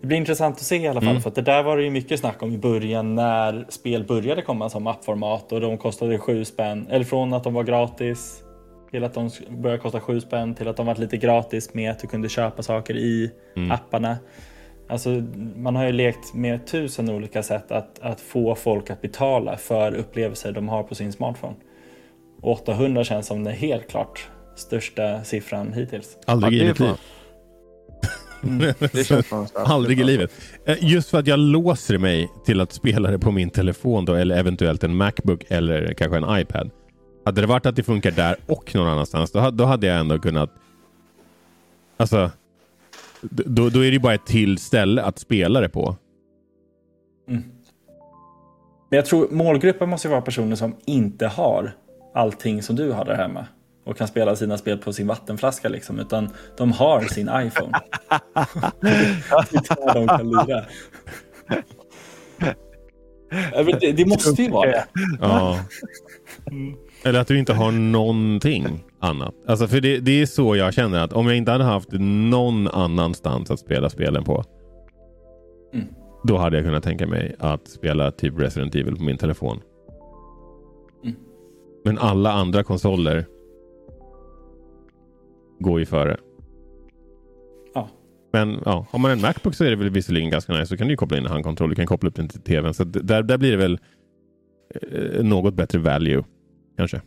Det blir intressant att se i alla fall. Mm. För att det där var det ju mycket snack om i början när spel började komma som appformat och de kostade sju spänn. Eller från att de var gratis till att de började kosta sju spänn till att de var lite gratis med att du kunde köpa saker i Mm. apparna. Alltså, man har ju lekt med tusen olika sätt att, att få folk att betala för upplevelser de har på sin smartphone. Och 800 känns som den helt klart största siffran hittills. Aldrig i mitt liv. Det känns starkt. Aldrig i livet. Eh, Just för att jag låser mig till att spela det på min telefon då, eller eventuellt en Macbook eller kanske en iPad. Hade det varit att det funkar där och någon annanstans, då, då hade jag ändå kunnat... Alltså, då, då är det ju bara ett till ställe att spela det på. Men jag tror målgruppen måste vara personer som inte har allting som du har där hemma och kan spela sina spel på sin vattenflaska liksom, utan de har sin iPhone. det de kan lira. Det, det måste ju vara det. Ja. Eller att du inte har någonting annat. Alltså för det, det är så jag känner att om jag inte hade haft någon annanstans att spela spelen på. Mm. Då hade jag kunnat tänka mig att spela typ Resident Evil på min telefon. Mm. Men alla andra konsoler går ju före. Ja. Men ja, har man en Macbook så är det väl visserligen ganska nice. Så kan du ju koppla in en handkontroll. Du kan koppla upp den till tvn. Så där, där blir det väl eh, något bättre value. Kanske.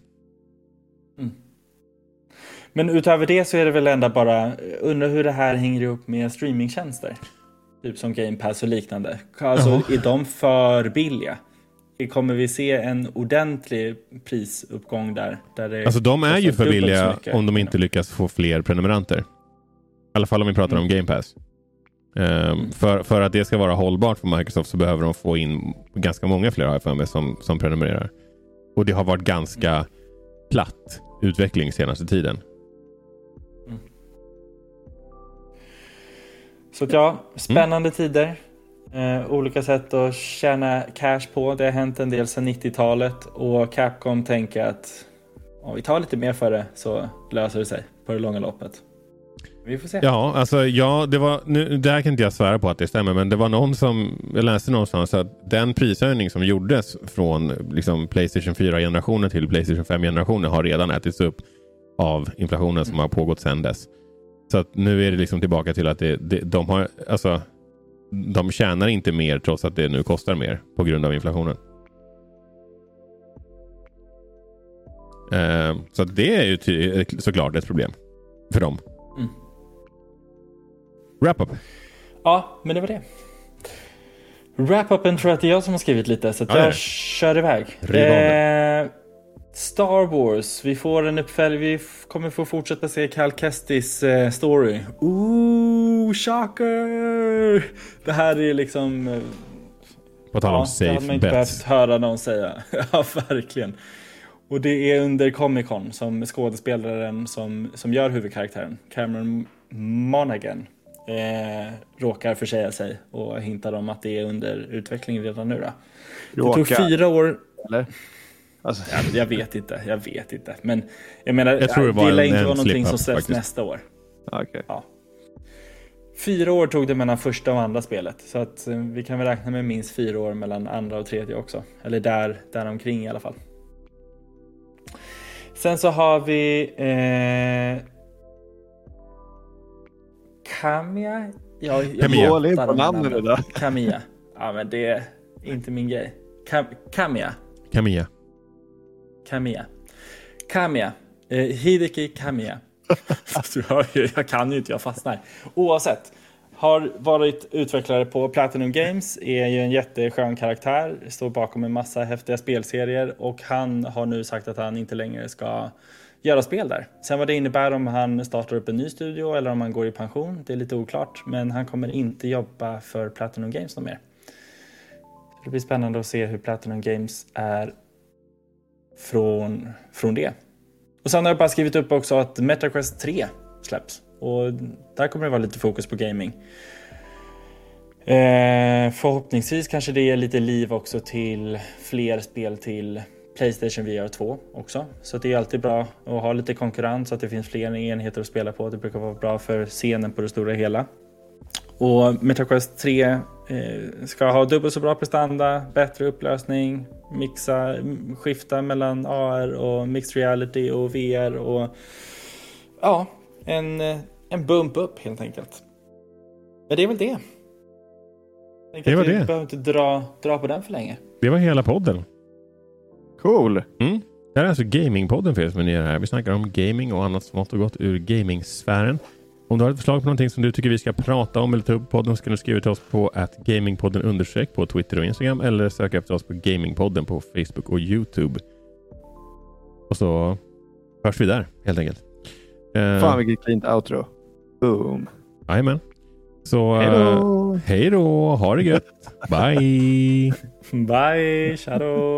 Men utöver det så är det väl ändå bara, undra hur det här hänger ihop med streamingtjänster. Typ som Game Pass och liknande. Alltså är de för billiga? Kommer vi se en ordentlig prisuppgång där? där det Alltså de är ju för billiga om de inte lyckas få fler prenumeranter. I alla fall om vi pratar om Game Pass. Ehm, för, för att det ska vara hållbart för Microsoft så behöver de få in ganska många fler har jag för mig som, som prenumererar. Och det har varit ganska platt utveckling senaste tiden. Så att ja, spännande tider. Eh, olika sätt att tjäna cash på. Det har hänt en del sedan 90-talet och Capcom tänker att om vi tar lite mer för det så löser det sig på det långa loppet. Vi får se. Ja, alltså ja, det var, nu, där kan inte jag svära på att det stämmer, men det var någon som, jag läste någonstans att den prishöjning som gjordes från liksom, Playstation 4-generationen till Playstation 5-generationen har redan ätits upp av inflationen som har pågått sedan dess. Så att nu är det liksom tillbaka till att det, det, de har, alltså, de tjänar inte mer trots att det nu kostar mer på grund av inflationen. Eh, så det är ju såklart ett problem för dem. Mm. Wrap-up. Ja, men det var det. Wrap-upen tror jag att det är jag som har skrivit lite, så Ja, jag kör iväg. Eh, Star Wars, vi får en uppfölj, vi kommer få fortsätta se Cal Kestis eh, story. Ooh, shocker! Det här är liksom... eh, På tal om Ja, det hade man safe inte behövt bets. höra någon säga. ja, verkligen. Och det är under Comic Con som skådespelaren som, som gör huvudkaraktären, Cameron Monaghan, eh, råkar försäga sig och hintar om att det är under utveckling redan nu. Då. Det tog fyra år. eller? Alltså, Ja, jag vet inte, jag vet inte. Men jag menar, Jag tror det var lär inte vara någonting som släpps faktiskt. nästa år. okej. Fyra år tog det mellan första och andra spelet. Så att eh, vi kan väl räkna med minst fyra år mellan andra och tredje också. Eller där, där omkring i alla fall. Sen så har vi eh, Kamia. Ja, jag Kamiya. Dålig hatar på namnen idag. Kamiya. Ja men det är inte min grej. Kam Kamiya. Kamiya. Kamiya. Kamiya. Eh, Hideki Kamiya. du alltså, hör ju, jag kan ju inte, jag fastnar. Oavsett. Har varit utvecklare på Platinum Games, är ju en jätteskön karaktär, står bakom en massa häftiga spelserier och han har nu sagt att han inte längre ska göra spel där. Sen vad det innebär om han startar upp en ny studio eller om han går i pension, det är lite oklart. Men han kommer inte jobba för Platinum Games något mer. Det blir spännande att se hur Platinum Games är från, från det. Och sen har jag bara skrivit upp också att MetaQuest 3 släpps. Och där kommer det vara lite fokus på gaming. Eh, förhoppningsvis kanske det ger lite liv också till fler spel till Playstation VR 2 också. Så det är alltid bra att ha lite konkurrens så att det finns fler enheter att spela på. Det brukar vara bra för scenen på det stora hela. Och MetaQuest 3 eh, ska ha dubbelt så bra prestanda, bättre upplösning, mixa, skifta mellan AR och mixed reality och VR och ja, en, eh, en bump upp helt enkelt. Men det är väl det. Det var att vi det. behöver inte dra, dra på den för länge. Det var hela podden. Cool. Mm. Det här är alltså Gamingpodden för er som är nya här. Vi snackar om gaming och annat smått och gott ur gamingsfären. Om du har ett förslag på någonting som du tycker vi ska prata om eller ta upp podden så kan du skriva till oss på att gamingpodden understreck på Twitter och Instagram eller söka efter oss på Gamingpodden på Facebook och Youtube. Och så hörs vi där helt enkelt. Eh, Fan vilket cleant outro. Boom. Jajamän. Så Hej eh, då. hej då, ha det gött. Bye! Bye, shadow!